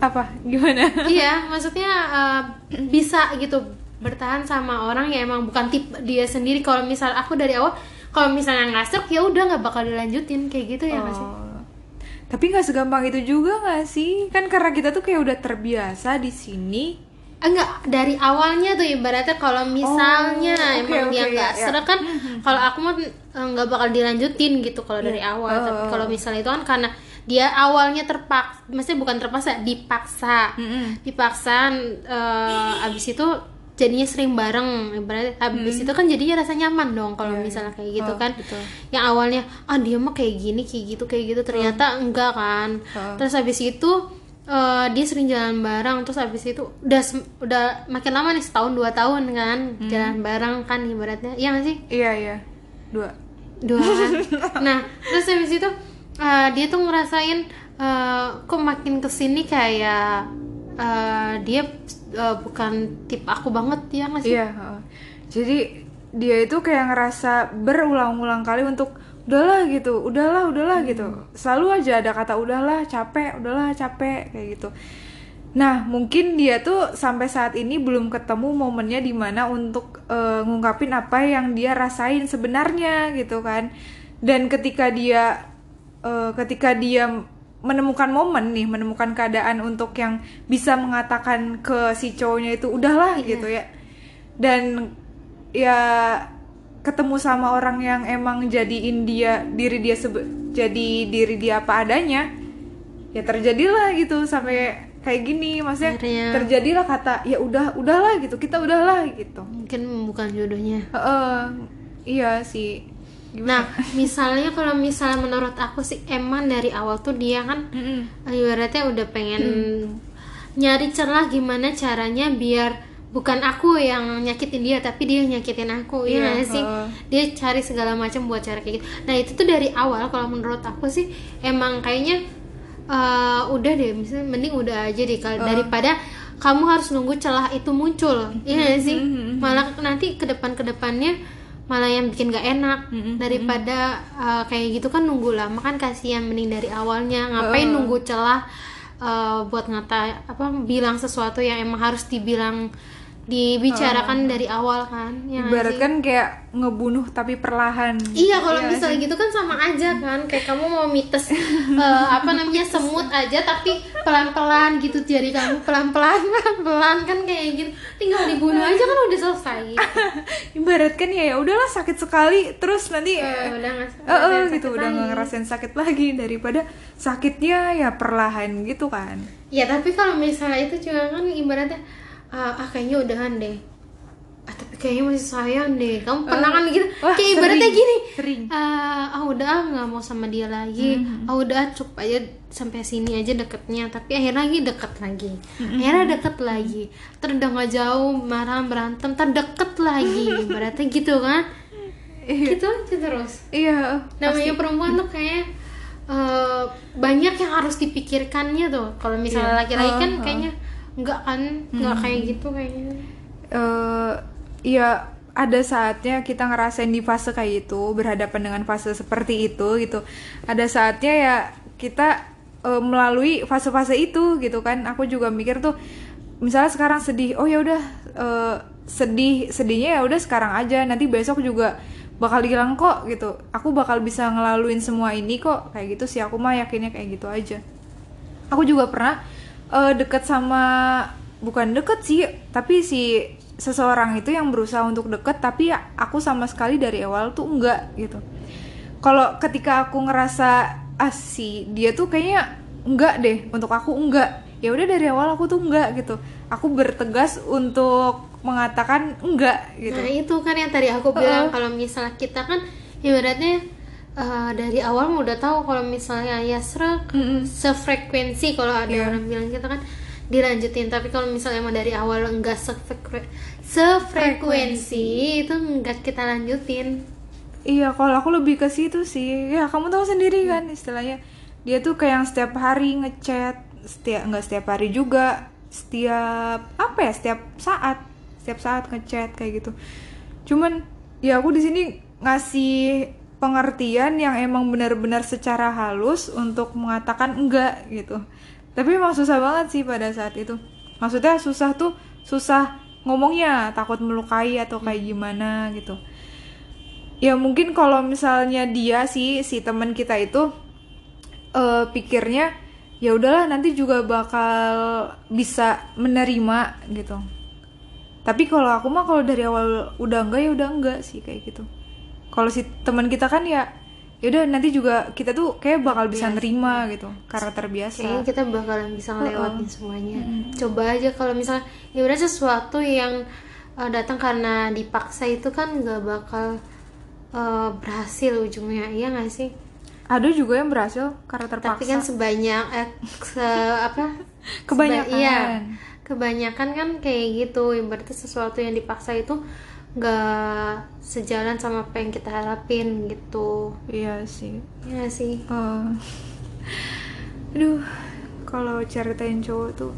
Apa? Gimana? Iya maksudnya eh, bisa gitu bertahan sama orang yang emang bukan tipe dia sendiri. Kalau misal aku dari awal kalau misalnya nggak ya udah nggak bakal dilanjutin kayak gitu ya nggak sih? Oh. Tapi nggak segampang itu juga nggak sih? Kan karena kita tuh kayak udah terbiasa di sini. enggak dari awalnya tuh ibaratnya kalau misalnya Oh, oke, emang dia oke, nggak ya, ya. serk kan kalau aku mah eh, nggak bakal dilanjutin gitu kalau dari Iya. awal tapi Oh. kalau misalnya itu kan karena dia awalnya terpaksa maksudnya bukan terpaksa dipaksa Mm-mm. dipaksa eh, abis itu jadinya sering bareng ibaratnya. Abis itu kan jadinya rasa nyaman dong kalau Iya, misalnya kayak gitu Oh, kan. betul. yang awalnya ah dia mah kayak gini kayak gitu kayak gitu. Ternyata enggak kan. Oh. terus abis itu eh, dia sering jalan bareng. Terus abis itu udah udah makin lama nih setahun dua tahun kan Hmm. jalan bareng kan ibaratnya. Iya gak sih? Iya iya. Dua. dua kan? Nah terus habis itu eh, dia tuh ngerasain eh, kok makin ke sini kayak eh, dia eh, bukan tip aku banget ya nggak sih Iya. heeh. Jadi dia itu kayak ngerasa berulang-ulang kali untuk udahlah gitu, udahlah, udahlah gitu. Selalu aja ada kata udahlah, capek, udahlah, capek kayak gitu. Nah, mungkin dia tuh sampai saat ini belum ketemu momennya di mana untuk eh, ngungkapin apa yang dia rasain sebenarnya gitu kan. Dan ketika dia eh, ketika dia menemukan momen nih, menemukan keadaan untuk yang bisa mengatakan ke si cowoknya itu udahlah gitu ya. Dan ya ketemu sama orang yang emang jadiin dia diri dia sebe- jadi diri dia apa adanya ya terjadilah gitu sampai kayak gini. Maksudnya Akhirnya. terjadilah kata ya udah udahlah gitu kita udahlah gitu. Mungkin bukan jodohnya. Heeh, iya sih nah misalnya kalau misalnya menurut aku sih emang dari awal tuh dia kan Mm-mm. ibaratnya udah pengen nyari celah gimana caranya biar bukan aku yang nyakitin dia tapi dia yang nyakitin aku Iya, ya nggak sih? dia cari segala macam buat cara kayak gitu. Nah itu tuh dari awal kalau menurut aku sih emang kayaknya eh, udah deh misalnya mending udah aja deh kal- daripada kamu harus nunggu celah itu muncul iya nggak sih? Malah nanti ke depan ke depannya malah yang bikin gak enak. Daripada eh, kayak gitu kan nunggu lama kan kasihan mending dari awalnya. Ngapain nunggu celah eh, buat ngata apa bilang sesuatu yang emang harus dibilang dibicarakan dari awal kan ya ibarat sih? kan kayak ngebunuh tapi perlahan. Iya kalau Iya misalnya gitu kan sama aja kan kayak kamu mau mites eh, apa namanya semut aja tapi pelan-pelan gitu jari kamu pelan-pelan pelan-pelan kan kayak gitu. Tinggal dibunuh aja kan udah selesai. Gitu. ibarat kan ya ya udahlah sakit sekali terus nanti Eh, udah nggak Eh, eh, ngerasain gitu udah nggak ngerasain sakit lagi daripada sakitnya ya perlahan gitu kan. Ya tapi kalau misalnya itu juga kan ibaratnya ah, ah, kayaknya udahan deh. Ah tapi kayaknya masih sayang deh. Kamu pernah kan gitu? wah, Kayak ibaratnya sering, gini. sering. Ah, ah udah ah, nggak mau sama dia lagi. Ah udah cukup aja sampai sini aja deketnya. Tapi akhirnya lagi deket lagi. Akhirnya deket lagi. Terus nggak jauh marah berantem. Terdeket lagi. Ibaratnya gitu kan? Gitu aja terus iya namanya perempuan tuh kayak eh, banyak yang harus dipikirkannya tuh kalau misalnya Iya. laki-laki kan Oh, oh. kayaknya enggak kan? Enggak kayak gitu kayaknya eh ya ada saatnya kita ngerasain di fase kayak itu berhadapan dengan fase seperti itu gitu. Ada saatnya ya kita eh, melalui fase-fase itu gitu kan. Aku juga mikir tuh misalnya sekarang sedih oh ya udah eh, sedih sedihnya ya udah sekarang aja. Nanti besok juga bakal hilang kok gitu. Aku bakal bisa ngelaluin semua ini kok. Kayak gitu sih aku mah yakinnya kayak gitu aja. Aku juga pernah eh, deket sama bukan deket sih tapi si seseorang itu yang berusaha untuk deket tapi ya aku sama sekali dari awal tuh enggak gitu. Kalau ketika aku ngerasa ah si dia tuh kayaknya enggak deh untuk aku enggak. Ya udah dari awal aku tuh enggak gitu. Aku bertegas untuk mengatakan enggak gitu. Nah itu kan yang tadi aku bilang kalau misalnya kita kan ibaratnya eh, dari awal mau udah tahu kalau misalnya ya serak sefrekuensi kalau ada Iya. orang bilang kita kan dilanjutin tapi kalau misalnya emang dari awal enggak sefrekue- sefrekuensi itu enggak kita lanjutin Iya, kalau aku lebih ke situ sih. Ya, kamu tahu sendiri kan istilahnya. Dia tuh kayak yang setiap hari ngechat, setiap nggak setiap hari juga, setiap apa ya, setiap saat, setiap saat ngechat kayak gitu. Cuman ya aku di sini ngasih pengertian yang emang benar-benar secara halus untuk mengatakan enggak gitu. Tapi emang susah banget sih pada saat itu. Maksudnya susah tuh susah ngomongnya, takut melukai atau kayak gimana gitu ya mungkin kalau misalnya dia sih si teman kita itu eh, pikirnya ya udahlah nanti juga bakal bisa menerima gitu tapi kalau aku mah kalau dari awal udah enggak ya udah enggak sih kayak gitu kalau si teman kita kan ya ya udah nanti juga kita tuh kayak bakal bisa nerima gitu karena terbiasa kayaknya kita bakalan bisa ngelewatin semuanya. Coba aja kalau misalnya ya udah sesuatu yang uh, datang karena dipaksa itu kan nggak bakal uh, berhasil ujungnya iya nggak sih? Ada juga yang berhasil karena terpaksa tapi kan sebanyak eh, se- apa? Kebanyakan. Seba- iya. Kebanyakan kan kayak gitu berarti sesuatu yang dipaksa itu nggak sejalan sama apa yang kita harapin gitu. Iya sih. Ya sih? Eh, aduh kalau ceritain cowok tuh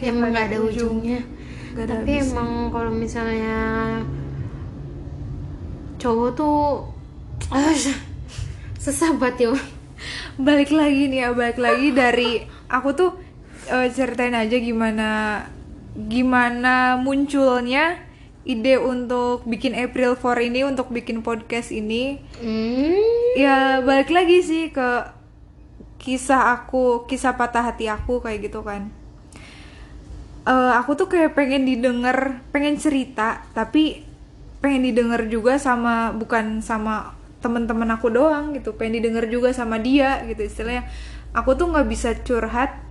emang nggak ada ujungnya. Nggak ada tapi habisnya. emang kalau misalnya cowok tuh ah, susah banget ya. Balik lagi nih ya balik lagi dari aku tuh eh, ceritain aja gimana gimana munculnya ide untuk bikin April 4 ini untuk bikin podcast ini. Hmm, ya balik lagi sih ke kisah aku kisah patah hati aku kayak gitu kan. Eh, aku tuh kayak pengen didengar pengen cerita tapi pengen didengar juga sama bukan sama teman-teman aku doang gitu. Pengen didengar juga sama dia gitu. Istilahnya aku tuh nggak bisa curhat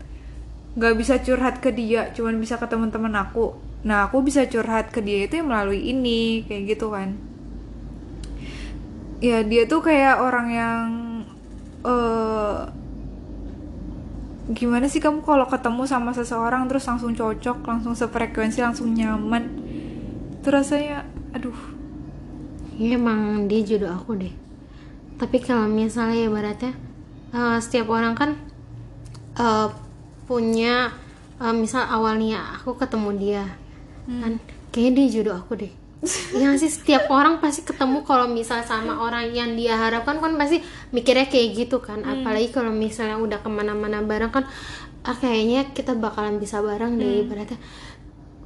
nggak bisa curhat ke dia cuman bisa ke teman-teman aku nah aku bisa curhat ke dia itu ya melalui ini kayak gitu kan. Ya dia tuh kayak orang yang eh gimana sih kamu kalau ketemu sama seseorang terus langsung cocok langsung sefrekuensi langsung nyaman. Itu rasanya aduh. Ya emang dia jodoh aku deh. Tapi kalau misalnya ibaratnya eh, setiap orang kan eh, punya eh, misal awalnya aku ketemu dia kan kayaknya dia jodoh aku deh. Ya sih? Setiap orang pasti ketemu kalau misal sama orang yang dia harapkan kan pasti mikirnya kayak gitu kan. Apalagi kalau misalnya udah ke mana-mana bareng kan ah, kayaknya kita bakalan bisa bareng deh ibaratnya.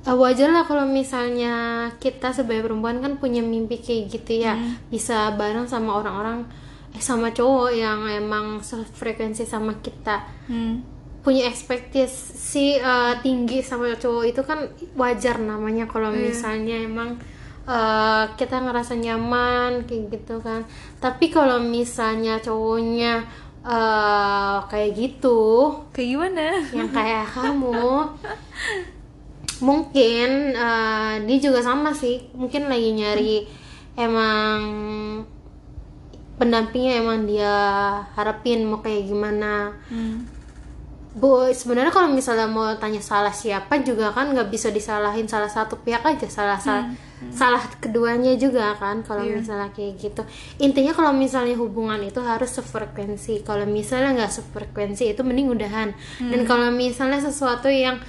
Uh, wajar lah kalau misalnya kita sebagai perempuan kan punya mimpi kayak gitu ya. Bisa bareng sama orang-orang eh sama cowok yang emang sefrekuensi sama kita. Hmm. Punya ekspektasi uh, tinggi sama cowok itu kan wajar namanya kalau misalnya emang uh, kita ngerasa nyaman kayak gitu kan. Tapi kalau misalnya cowoknya uh, kayak gitu kayak gimana? yang kayak kamu mungkin eh, dia juga sama sih. Mungkin lagi nyari emang pendampingnya emang dia harapin mau kayak gimana. Hmm. Bu sebenarnya kalau misalnya mau tanya salah siapa juga kan nggak bisa disalahin salah satu pihak aja salah salah salah keduanya juga kan kalau misalnya kayak gitu. Intinya kalau misalnya hubungan itu harus sefrekuensi. Kalau misalnya nggak sefrekuensi itu mending udahan. Dan kalau misalnya sesuatu yang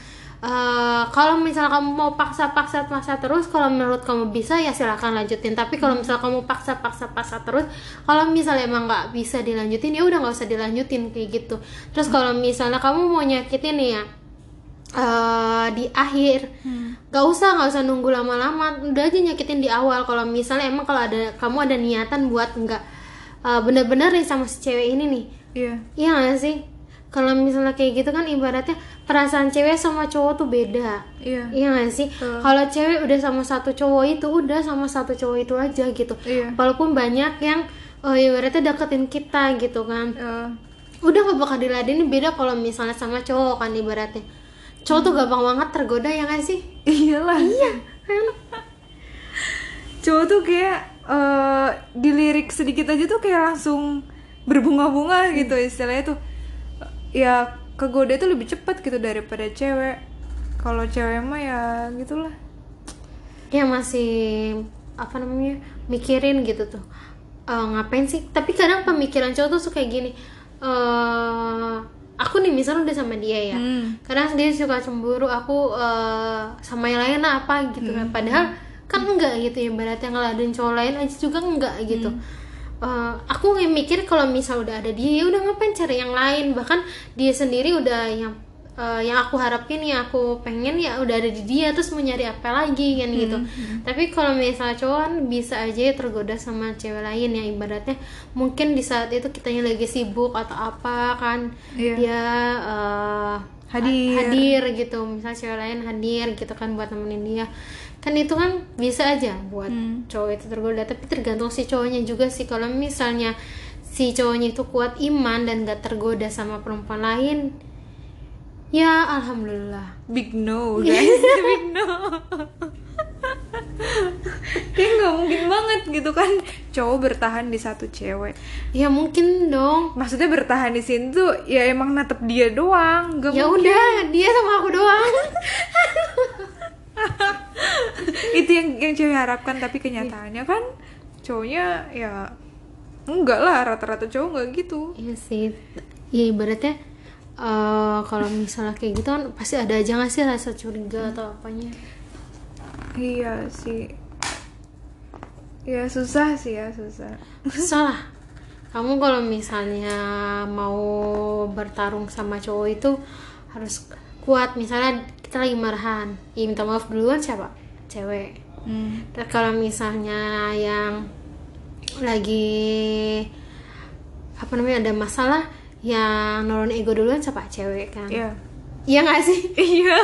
eh, kalau misalnya kamu mau paksa-paksa paksa terus kalau menurut kamu bisa ya silahkan lanjutin. Tapi kalau misalnya kamu paksa-paksa paksa terus kalau misalnya emang nggak bisa dilanjutin ya udah nggak usah dilanjutin kayak gitu. Terus kalau misalnya kamu mau nyakitin nih ya eh, di akhir nggak usah nggak usah nunggu lama-lama udah aja nyakitin di awal. Kalau misalnya emang kalau ada kamu ada niatan buat nggak eh, bener-bener nih sama si cewek ini nih. Iya. Iya gak sih? Kalau misalnya kayak gitu kan ibaratnya perasaan cewek sama cowok tuh beda. iya Iya gak sih? Kalau cewek udah sama satu cowok itu udah sama satu cowok itu aja gitu. Iya. Walaupun banyak yang oh, ibaratnya deketin kita gitu kan. Eh, Udah gak bakal diladenin beda kalau misalnya sama cowok kan ibaratnya. cowok tuh gampang banget tergoda ya gak sih iyalah iya cowok tuh kayak eh dilirik sedikit aja tuh kayak langsung berbunga-bunga gitu istilahnya tuh ya kegoda itu lebih cepat gitu daripada cewek. Kalau cewek mah ya gitulah. Ya masih apa namanya mikirin gitu tuh. Eh, ngapain sih? Tapi kadang pemikiran cowok tuh suka gini eh aku nih misalnya udah sama dia ya. Hmm. kadang dia suka cemburu aku eh, sama yang lain apa? Gitu kan. Padahal kan enggak gitu ya ibaratnya ngeladen cowok lain aja juga enggak gitu Eh, aku nggak mikir kalau misal udah ada dia ya udah ngapain cari yang lain. Bahkan dia sendiri udah yang eh, yang aku harapin yang aku pengen ya udah ada di dia terus mau nyari apa lagi kan gitu. Tapi kalau misalnya cowok kan bisa aja ya tergoda sama cewek lain yang ibaratnya. Mungkin di saat itu kitanya lagi sibuk atau apa kan Iya. dia eh, Hadir. hadir gitu. Misalnya cewek lain hadir gitu kan buat nemenin dia kan itu kan bisa aja buat Hmm. cowok itu tergoda tapi tergantung si cowoknya juga sih. Kalau misalnya si cowoknya itu kuat iman dan gak tergoda sama perempuan lain ya alhamdulillah. Big no guys. Big no. Kayak nggak mungkin banget gitu kan. Cowok bertahan di satu cewek. Ya mungkin dong. Maksudnya bertahan di sini tuh ya emang natep dia doang. Nggak ya mungkin. udah dia sama aku doang itu yang yang cewek harapkan tapi kenyataannya kan cowoknya ya enggak lah rata-rata cowok nggak gitu. Iya sih. Ya ibaratnya eh, kalau misalnya kayak gitu kan pasti ada aja gak sih rasa curiga atau apanya? Iya sih. Ya susah sih ya susah. Salah kamu kalau misalnya mau bertarung sama cowok itu harus kuat. Misalnya kita lagi marahan ya minta maaf duluan siapa? Cewek. Hmm. Terus kalau misalnya yang lagi apa namanya ada masalah yang nurun ego duluan siapa? Cewek kan? Iya. Iya nggak sih? Iya.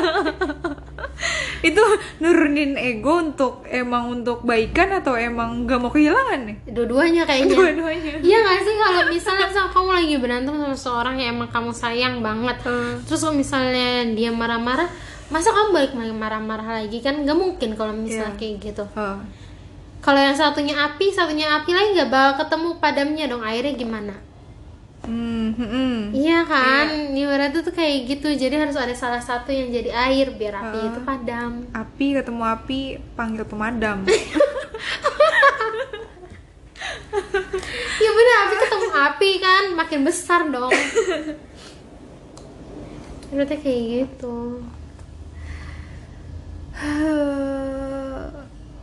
Itu nurunin ego untuk emang untuk baikan atau emang gak mau kehilangan nih? Dua-duanya kayaknya. Dua-duanya. Iya gak sih? Kalau misalnya sama kamu lagi berantem sama seorang yang emang kamu sayang banget. Hmm. Terus kalau misalnya dia marah-marah Masa kamu balik marah-marah lagi? Kan Gak mungkin kalau misalnya Iya. kayak gitu. Oh. Kalau yang satunya api, satunya api lagi gak bakal ketemu padamnya dong. Airnya gimana? Hmm, hmm. Iya. kan, ibaratnya tuh kayak gitu. Jadi harus ada salah satu yang jadi air biar api itu padam. Api ketemu api panggil pemadam Ya bener, api ketemu api kan? Makin besar dong. Ibaratnya kayak gitu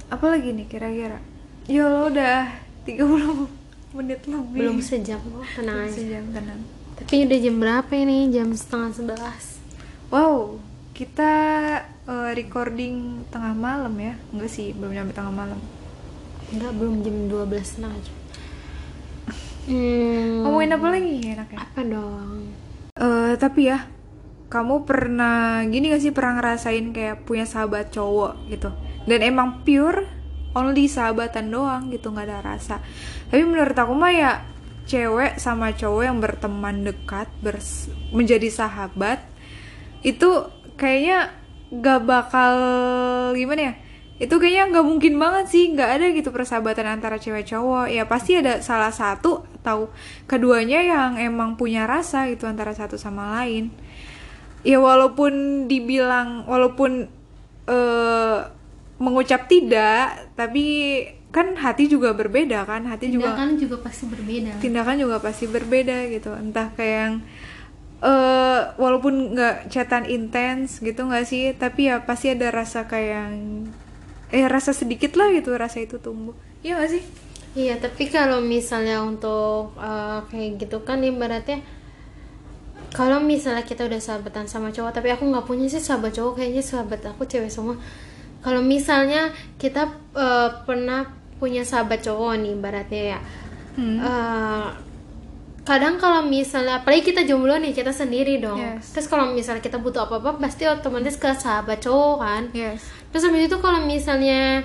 apa lagi nih kira-kira ya lo udah 30 menit lebih Belum sejam, oh tenang aja sejam tenang Tapi udah jam berapa ini? Jam setengah sebelas. wow kita eh, recording tengah malam ya enggak sih belum nyampe tengah malam Enggak, belum jam 12 setengah aja. Hmm, ngomongin apa lagi enaknya apa dong? Eh tapi ya kamu pernah gini gak sih pernah ngerasain kayak punya sahabat cowok gitu? Dan emang pure only sahabatan doang gitu nggak ada rasa. Tapi menurut aku mah ya cewek sama cowok yang berteman dekat bers- menjadi sahabat itu kayaknya gak bakal gimana ya? Itu kayaknya nggak mungkin banget sih nggak ada gitu persahabatan antara cewek cowok. Ya pasti ada salah satu atau keduanya yang emang punya rasa gitu antara satu sama lain ya walaupun dibilang walaupun eh, mengucap tidak tapi kan hati juga berbeda kan? Hati juga Tindakan juga pasti berbeda. tindakan juga pasti berbeda gitu. Entah kayak yang eh walaupun nggak chatan intens gitu nggak sih tapi ya pasti ada rasa kayak yang eh rasa sedikit lah gitu rasa itu tumbuh. Iya nggak sih? Iya, tapi kalau misalnya untuk eh, kayak gitu kan ibaratnya kalau misalnya kita udah sahabatan sama cowok, tapi aku nggak punya sih sahabat cowok, kayaknya sahabat aku cewek semua. Kalau misalnya kita eh, pernah punya sahabat cowok nih, ibaratnya ya. Hmm. Eh, kadang kalau misalnya apalagi kita jomblo nih kita sendiri dong Yes. terus kalau misalnya kita butuh apa-apa pasti otomatis ke sahabat cowok kan yes terus habis itu kalau misalnya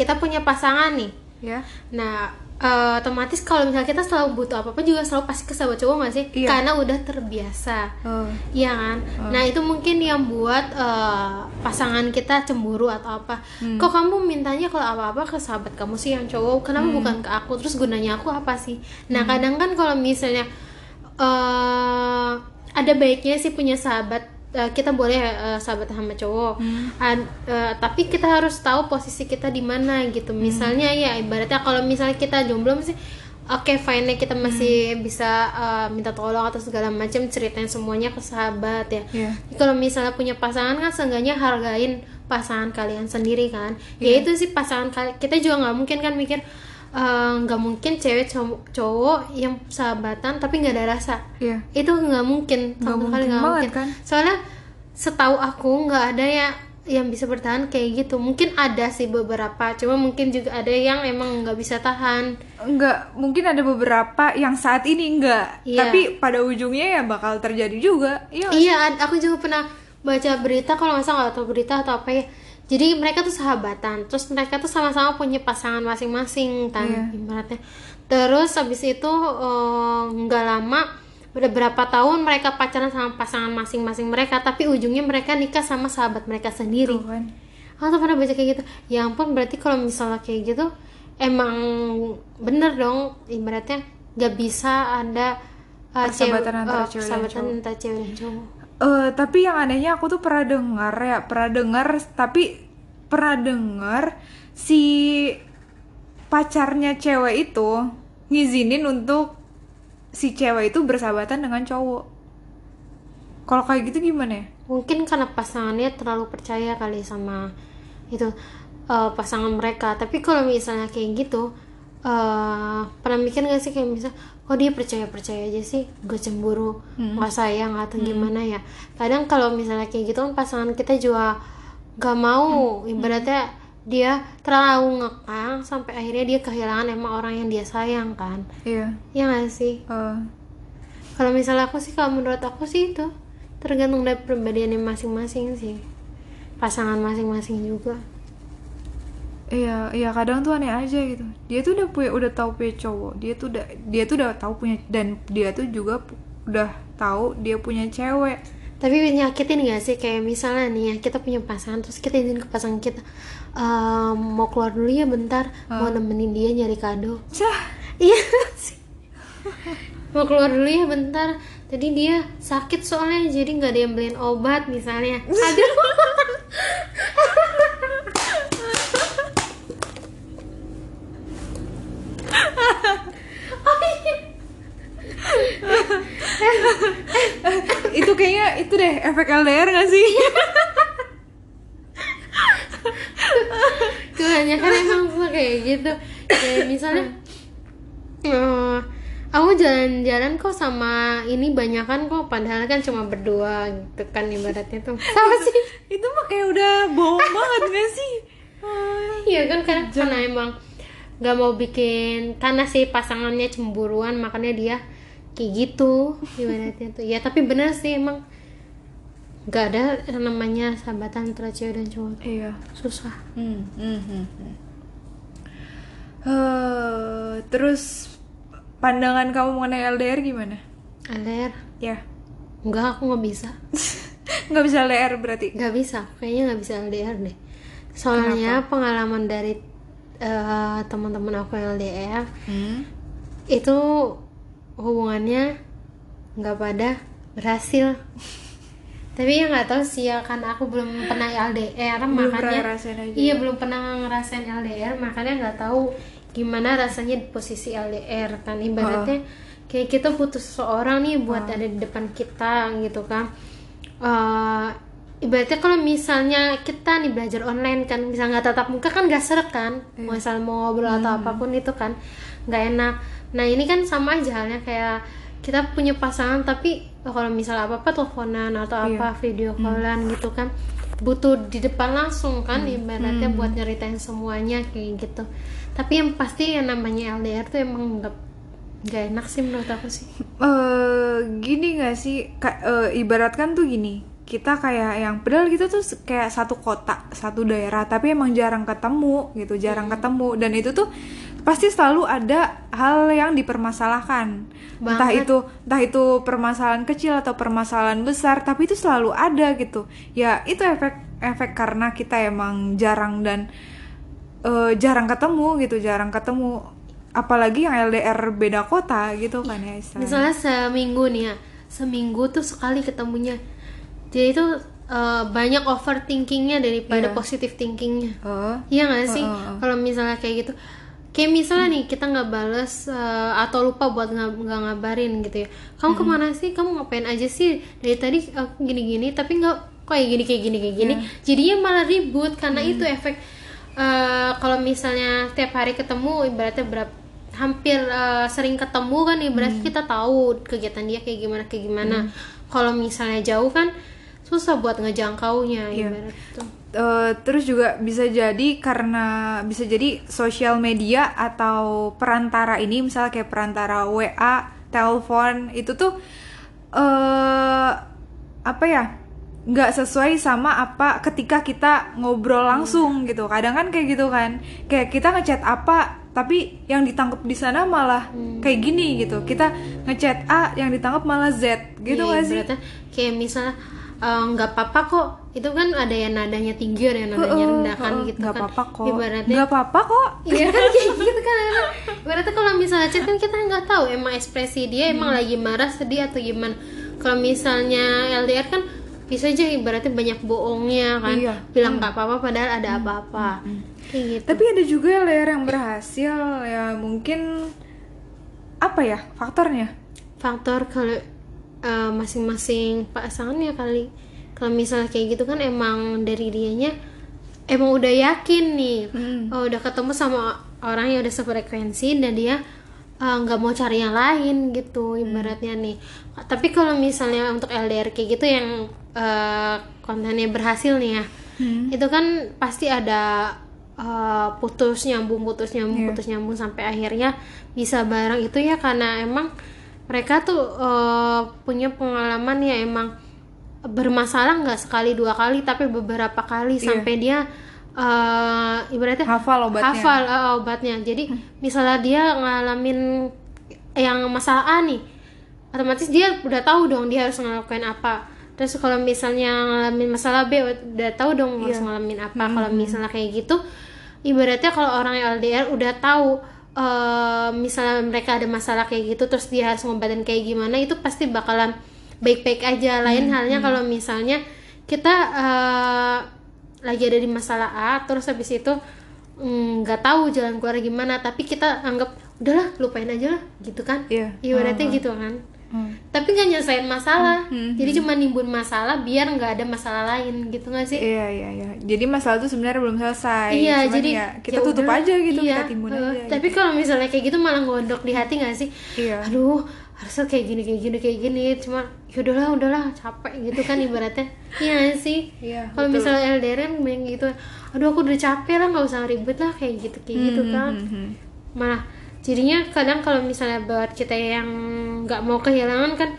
kita punya pasangan nih ya Nah, eh, otomatis kalau misalnya kita selalu butuh apa apa juga selalu pasti ke sahabat cowok nggak sih Iya. karena udah terbiasa Oh, Iya kan? Nah itu mungkin yang buat eh, pasangan kita cemburu atau apa. Hmm. Kok kamu mintanya kalau apa-apa ke sahabat kamu sih yang cowok, kenapa bukan ke aku? Terus gunanya aku apa sih? Nah Hmm. kadang kan kalau misalnya eh ada baiknya sih punya sahabat. Eh, kita boleh eh, sahabat sama cowok, Hmm. Ad- eh, tapi kita harus tahu posisi kita di mana gitu. Hmm. Misalnya ya ibaratnya kalau misalnya kita jomblo sih Oke, fine kita masih Hmm. bisa uh, minta tolong atau segala macam ceritain semuanya ke sahabat ya. Iya. Kalau misalnya punya pasangan kan seenggaknya hargain pasangan kalian sendiri kan. Iya. Ya itu sih pasangan kalian. Kita juga nggak mungkin kan mikir uh, nggak mungkin cewek cowok, cowok yang sahabatan tapi nggak ada rasa. Iya. Itu nggak mungkin. Nggak mungkin nggak banget, mungkin. kan? Soalnya setahu aku nggak ada ya yang bisa bertahan kayak gitu. Mungkin ada sih beberapa, cuma mungkin juga ada yang emang nggak bisa tahan. Enggak, mungkin ada beberapa yang saat ini enggak, Iya. tapi pada ujungnya ya bakal terjadi juga. Iya. nggak? Iya, ad- aku juga pernah baca berita kalau nggak salah nggak tahu berita atau apa ya. Jadi mereka tuh sahabatan, terus mereka tuh sama-sama punya pasangan masing-masing kan Iya. ibaratnya. Terus habis itu eh, nggak lama udah berapa tahun mereka pacaran sama pasangan masing-masing mereka, tapi ujungnya mereka nikah sama sahabat mereka sendiri. Tuh kan. Aku tuh pernah baca kayak gitu. Ya ampun, berarti kalau misalnya kayak gitu emang bener dong ibaratnya nggak bisa ada uh, Persahabatan antara uh, cewek dan persahabatan cowok. antara cewek dan cowok. Eh, tapi yang anehnya aku tuh pernah dengar ya, pernah dengar tapi pernah dengar si pacarnya cewek itu ngizinin untuk si cewek itu bersahabatan dengan cowok. Kalau kayak gitu gimana ya? Mungkin karena pasangannya terlalu percaya kali sama itu uh, pasangan mereka. Tapi kalau misalnya kayak gitu, uh, pernah mikir gak sih kayak misal, kok dia percaya percaya aja sih, gue cemburu, nggak sayang atau gimana ya? Kadang kalau misalnya kayak gitu kan pasangan kita juga gak mau, ibaratnya dia terlalu ngekang sampai akhirnya dia kehilangan emang orang yang dia sayang kan? Iya. Ya gak sih? Eh, Kalau misalnya aku sih, kalau menurut aku sih itu tergantung dari pribadiannya masing-masing sih, pasangan masing-masing juga. Iya, iya kadang tuh aneh aja gitu. Dia tuh udah punya udah tahu punya cowok. Dia tuh udah dia tuh udah tahu punya dan dia tuh juga udah tahu dia punya cewek. Tapi nyakitin gak sih kayak misalnya nih ya kita punya pasangan terus kita izin ke pasangan kita "Ehm, mau keluar dulu ya bentar mau nemenin dia nyari kado. Cah, Iya sih. mau keluar dulu ya bentar. Tadi dia sakit soalnya jadi nggak ada yang beliin obat misalnya. Aduh. itu kayaknya itu deh efek LDR gak sih? kebanyakan emang suka kayak gitu kayak misalnya eh, aku jalan-jalan kok sama ini banyakan kok padahal kan cuma berdua gitu kan ibaratnya tuh sama sih itu mah kayak udah bohong banget gak sih? Iya kan karena karena emang nggak mau bikin karena si pasangannya cemburuan makanya dia kayak gitu ibaratnya tuh ya tapi bener sih emang nggak ada namanya sahabatan antara cewek dan cowok iya. susah Hmm, hmm, hmm, hmm. Eh, terus pandangan kamu mengenai LDR gimana? LDR Ya, enggak aku nggak bisa nggak bisa LDR berarti. nggak bisa kayaknya nggak bisa LDR deh soalnya pengalaman dari eh, teman-teman aku yang LDR Hmm. itu hubungannya nggak pada berhasil tapi ya nggak tahu sih ya karena aku belum pernah LDR Belum makanya aja iya ya. belum pernah ngerasain LDR makanya nggak tahu gimana rasanya di posisi LDR kan ibaratnya kayak kita butuh seseorang nih buat ada di depan kita gitu kan Eh, ibaratnya kalau misalnya kita nih belajar online kan bisa nggak tatap muka kan nggak seret kan Iya. misal mau ngobrol atau Hmm. apa pun itu kan nggak enak nah ini kan sama aja halnya kayak kita punya pasangan tapi kalau misalnya apa apa teleponan atau Iya. apa video Hmm. callan gitu kan butuh di depan langsung kan ibaratnya buat nyeritain semuanya kayak gitu. Tapi yang pasti yang namanya LDR tuh emang nggak nggak enak sih menurut aku sih. Eh gini gak sih? Ka- eh, ibaratkan tuh gini kita kayak yang padahal kita tuh kayak satu kota satu daerah tapi emang jarang ketemu gitu jarang ketemu. Dan itu tuh pasti selalu ada hal yang dipermasalahkan entah Banget. itu entah itu permasalahan kecil atau permasalahan besar tapi itu selalu ada gitu ya itu efek efek karena kita emang jarang dan eh, jarang ketemu gitu jarang ketemu apalagi yang LDR beda kota gitu kan ya istilahnya. misalnya seminggu nih ya seminggu tuh sekali ketemunya jadi itu eh, banyak overthinkingnya daripada Iya. positive thinkingnya Oh. Iya gak sih? Heeh, heeh. Kalau misalnya kayak gitu, kayak misalnya nih kita nggak bales eh, atau lupa buat nggak ngabarin gitu ya. Kamu ke mana sih? Kamu ngapain aja sih? Dari tadi aku gini-gini, tapi nggak kayak gini kayak gini kayak gini. Jadinya malah ribut karena itu efek. eh, kalau misalnya tiap hari ketemu, ibaratnya berapa hampir eh, sering ketemu kan ibaratnya kita tahu kegiatan dia kayak gimana kayak gimana. Kalau misalnya jauh kan susah buat ngejangkaunya Iya. ibarat itu. Eh, terus juga bisa jadi karena bisa jadi sosial media atau perantara ini misalnya kayak perantara WA, telepon itu tuh eh apa ya nggak sesuai sama apa ketika kita ngobrol langsung gitu. Kadang kan kayak gitu kan. Kayak kita ngechat apa tapi yang ditangkap di sana malah kayak gini gitu. Kita ngechat A yang ditangkap malah Z. Gitu nggak sih? kayak misalnya eh, nggak apa-apa kok. Itu kan ada yang nadanya tinggi ada yang nadanya rendah kan heeh, gitu nggak kan. apa-apa kok. Ibaratnya nggak apa-apa kok. Iya kan kayak gitu kan Ibaratnya kalau misalnya chat kan kita nggak tahu emang ekspresi dia Hmm. emang lagi marah sedih atau gimana. Kalau misalnya LDR kan bisa aja ibaratnya banyak bohongnya kan Iya. Hmm. Bilang nggak apa-apa padahal ada apa-apa. Kayak gitu. Tapi ada juga LDR yang berhasil ya mungkin apa ya faktornya? faktor kalau eh, masing-masing pasangannya kali. Kalau misalnya kayak gitu kan emang dari dianya emang udah yakin nih Hmm. oh, udah ketemu sama orang yang udah sefrekuensi dan dia eh, nggak mau cari yang lain gitu ibaratnya nih. Tapi kalau misalnya untuk LDR kayak gitu yang eh, kontennya berhasil nih ya itu kan pasti ada eh, putus nyambung putus nyambung Iya. putus nyambung sampai akhirnya bisa bareng. Itu ya karena emang mereka tuh eh, punya pengalaman ya emang bermasalah nggak sekali dua kali tapi beberapa kali Iya. sampai dia eh, ibaratnya Hafal obatnya. hafal eh, obatnya jadi misalnya dia ngalamin yang masalah A nih otomatis dia udah tahu dong dia harus ngelakuin apa terus kalau misalnya ngalamin masalah B udah tahu dong harus Iya. ngalamin apa kalau misalnya kayak gitu ibaratnya kalau orang yang LDR udah tahu eh, misalnya mereka ada masalah kayak gitu terus dia harus ngobatin kayak gimana itu pasti bakalan baik-baik aja. Lain halnya kalau misalnya kita eh, lagi ada di masalah A terus habis itu mm, nggak tahu jalan keluar gimana tapi kita anggap udahlah lupain aja lah gitu kan? Iya. ibaratnya gitu kan Hmm. tapi nggak nyelesain masalah. Hmm, jadi cuma nimbun masalah biar nggak ada masalah lain gitu nggak sih? Iya iya iya. Jadi masalah itu sebenarnya belum selesai. iya Cuman jadi ya, kita ya tutup udah, aja gitu, iya, kita timbun eh, aja. tapi kalau misalnya kayak gitu malah ngondok di hati nggak sih? Iya. aduh harusnya kayak gini kayak gini kayak gini. Cuma yaudahlah udahlah capek gitu kan ibaratnya. Iya sih? Iya, kalau misalnya LDR kan banyak gitu. Aduh aku udah capek lah nggak usah ribet lah kayak gitu kayak gitu Hmm, kan. hmm, hmm. malah jadinya kadang kalau misalnya buat kita yang nggak mau kehilangan kan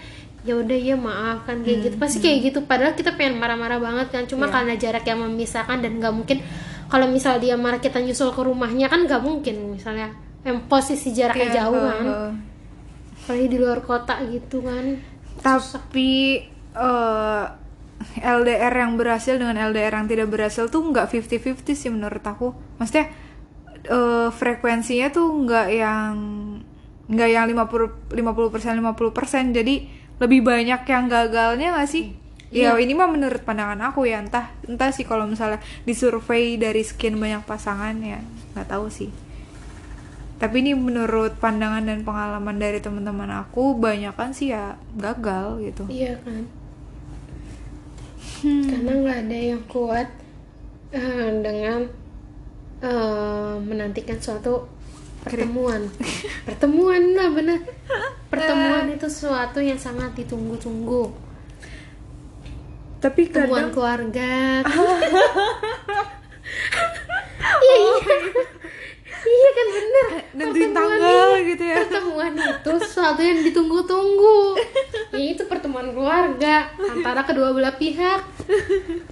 ya udah ya maaf kan kayak gitu. Pasti kayak gitu. Padahal kita pengen marah-marah banget kan. Cuma Iya. karena jarak yang memisahkan dan nggak mungkin kalau misal dia marah kita nyusul ke rumahnya kan nggak mungkin. Misalnya yang posisi jaraknya Iya, jauh kan. apalagi di luar kota gitu kan. Tapi eh, LDR yang berhasil dengan LDR yang tidak berhasil tuh nggak 50-50 sih menurut aku. Maksudnya eh, frekuensinya tuh nggak yang nggak yang 50 50% 50%. Jadi lebih banyak yang gagalnya nggak sih? Ya ini mah menurut pandangan aku ya entah entah sih kalau misalnya disurvei dari sekian banyak pasangan ya nggak tahu sih. Tapi ini menurut pandangan dan pengalaman dari teman-teman aku, banyak kan sih ya gagal gitu. iya kan karena nggak ada yang kuat eh, dengan eh, menantikan suatu pertemuan. Pertemuan lah bener. Pertemuan itu sesuatu yang sangat ditunggu-tunggu. Tapi pertemuan kadang keluarga. Iya iya iya kan bener. Nentuin Pertemuan tanggal ini- gitu ya. pertemuan itu sesuatu yang ditunggu-tunggu. Ya itu pertemuan keluarga antara kedua belah pihak.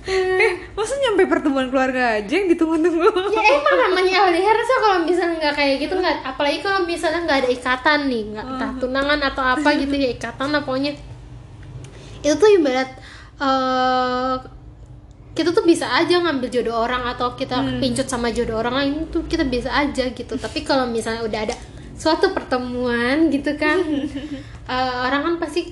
Eh, masa nyampe pertemuan keluarga aja yang ditunggu-tunggu? Ya emang namanya LDR so kalau misalnya nggak kayak gitu nggak apalagi kalau misalnya nggak ada ikatan nih nggak entah tunangan atau apa gitu ya ikatan lah pokoknya. Itu tuh ibarat eh, kita tuh bisa aja ngambil jodoh orang atau kita pincut sama jodoh orang lain tuh kita bisa aja gitu. Tapi kalau misalnya udah ada suatu pertemuan gitu kan eh, orang kan pasti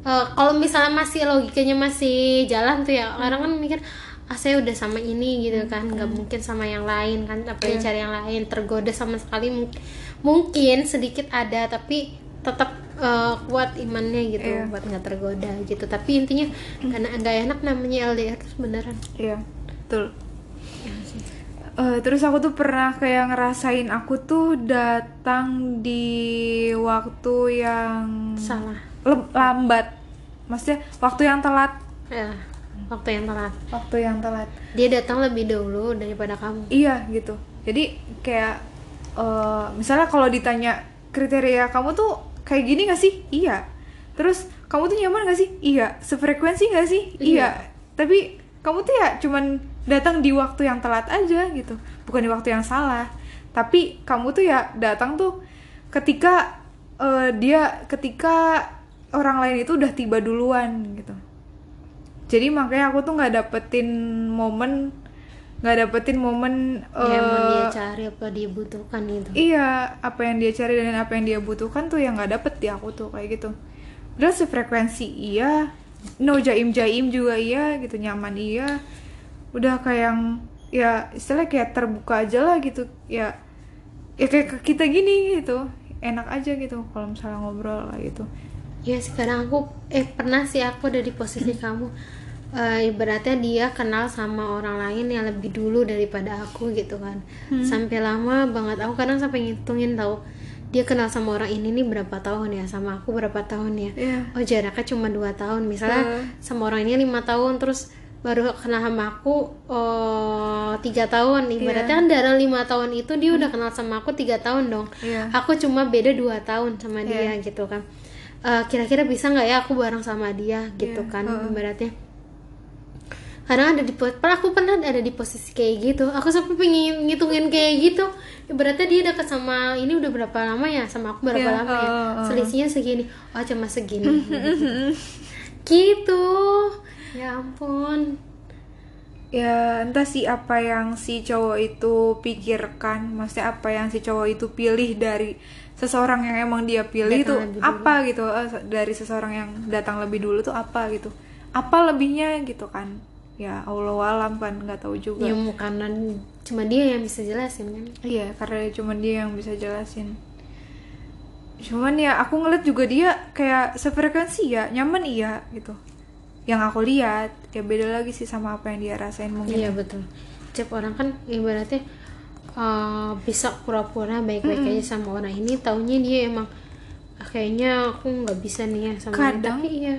eh, kalau misalnya masih logikanya masih jalan tuh ya orang kan mikir ah saya udah sama ini gitu kan. Nggak mungkin sama yang lain kan apa ya cari yang lain tergoda sama sekali mung- mungkin sedikit ada tapi tetap eh, kuat imannya gitu Iya. buat nggak tergoda gitu. Tapi intinya karena nggak enak namanya LDR terus beneran iya betul. Eh, terus aku tuh pernah kayak ngerasain aku tuh datang di waktu yang salah. lambat. Maksudnya waktu yang telat. Ya waktu yang telat. Waktu yang telat. Dia datang lebih dulu daripada kamu. Iya gitu. Jadi kayak eh, misalnya kalau ditanya kriteria kamu tuh kayak gini gak sih? Iya. Terus kamu tuh nyaman gak sih? Iya. Sefrekuensi gak sih? Iya, tapi kamu tuh ya cuman datang di waktu yang telat aja gitu. Bukan di waktu yang salah. Tapi kamu tuh ya datang tuh ketika eh, dia ketika orang lain itu udah tiba duluan gitu. Jadi makanya aku tuh nggak dapetin momen nggak dapetin momen ya emang dia eh, cari apa dia butuhkan gitu. iya apa yang dia cari dan apa yang dia butuhkan tuh yang nggak dapet di aku tuh kayak gitu. Udah sefrekuensi iya no jaim jaim juga iya gitu nyaman iya. Udah kayak yang ya istilahnya kayak terbuka aja lah gitu. Ya ya kayak kita gini gitu enak aja gitu kalau misalnya ngobrol lah gitu. Ya sekarang aku eh pernah sih aku ada di posisi kamu Eh, ibaratnya dia kenal sama orang lain yang lebih dulu daripada aku gitu kan. Sampai lama banget. Aku kadang sampai ngitungin tahu dia kenal sama orang ini nih berapa tahun ya? Sama aku berapa tahun ya? Iya. oh jaraknya cuma dua tahun. Misalnya sama orang ini lima tahun terus baru kenal sama aku oh tiga tahun. Ibaratnya kan dalam lima tahun itu dia udah kenal sama aku tiga tahun dong. Iya. aku cuma beda dua tahun sama dia gitu kan. Eh, kira-kira bisa nggak ya aku bareng sama dia gitu kan ibaratnya karena ada di pos aku pernah ada di posisi kayak gitu. Aku sampai pengen ngitungin kayak gitu. Ibaratnya dia dekat sama ini udah berapa lama ya? Sama aku berapa Iya, lama ya? oh, oh, oh. selisihnya segini. Oh cuma segini. Gitu. Ya ampun. Ya entah sih apa yang si cowok itu pikirkan. Maksudnya apa yang si cowok itu pilih dari seseorang yang emang dia pilih Datang itu apa gitu. Eh, dari seseorang yang datang lebih dulu tuh apa gitu. Apa lebihnya gitu kan ya Allah alam kan nggak tahu juga. Ya karena cuma dia yang bisa jelasin kan? Iya karena cuma dia yang bisa jelasin. Cuman ya aku ngeliat juga dia kayak sefrekuensi ya nyaman iya gitu. Yang aku lihat ya beda lagi sih sama apa yang dia rasain mungkin. Iya betul. Setiap orang kan ibaratnya uh, bisa pura-pura baik-baik aja sama orang. Ini, taunya dia emang "Ah, kayaknya aku nggak bisa nih ya sama dia." Kadang Tapi iya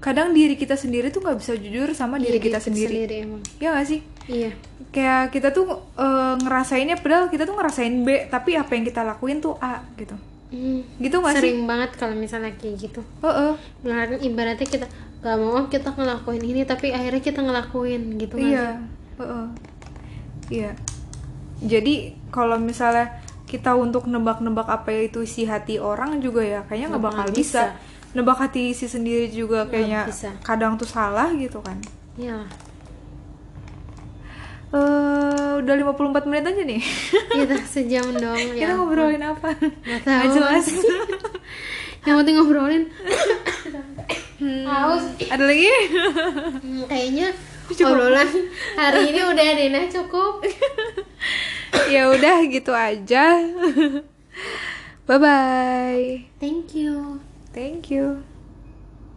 kadang diri kita sendiri tuh nggak bisa jujur sama diri, kita sendiri. emang. ya gak sih Iya. kayak kita tuh eh, ngerasainnya padahal kita tuh ngerasain B tapi apa yang kita lakuin tuh A gitu Hmm. gitu gak sih Sering banget kalau misalnya kayak gitu. Heeh. Ibaratnya, ibaratnya kita gak mau kita ngelakuin ini tapi akhirnya kita ngelakuin gitu nggak iya Heeh. iya jadi kalau misalnya kita untuk nebak-nebak apa itu isi hati orang juga ya kayaknya nggak Nggak bakal bakal bisa. Nebak hati si sendiri juga kayaknya bisa. kadang tuh salah gitu kan? Iya. eh udah 54 menit aja nih Kita sejam dong kita ya. ngobrolin apa Nggak tahu. Jelas Yang penting ngobrolin. Haus. ada lagi Hmm, kayaknya obrolan hari ini udah deh nah cukup ya udah gitu aja bye bye thank you thank you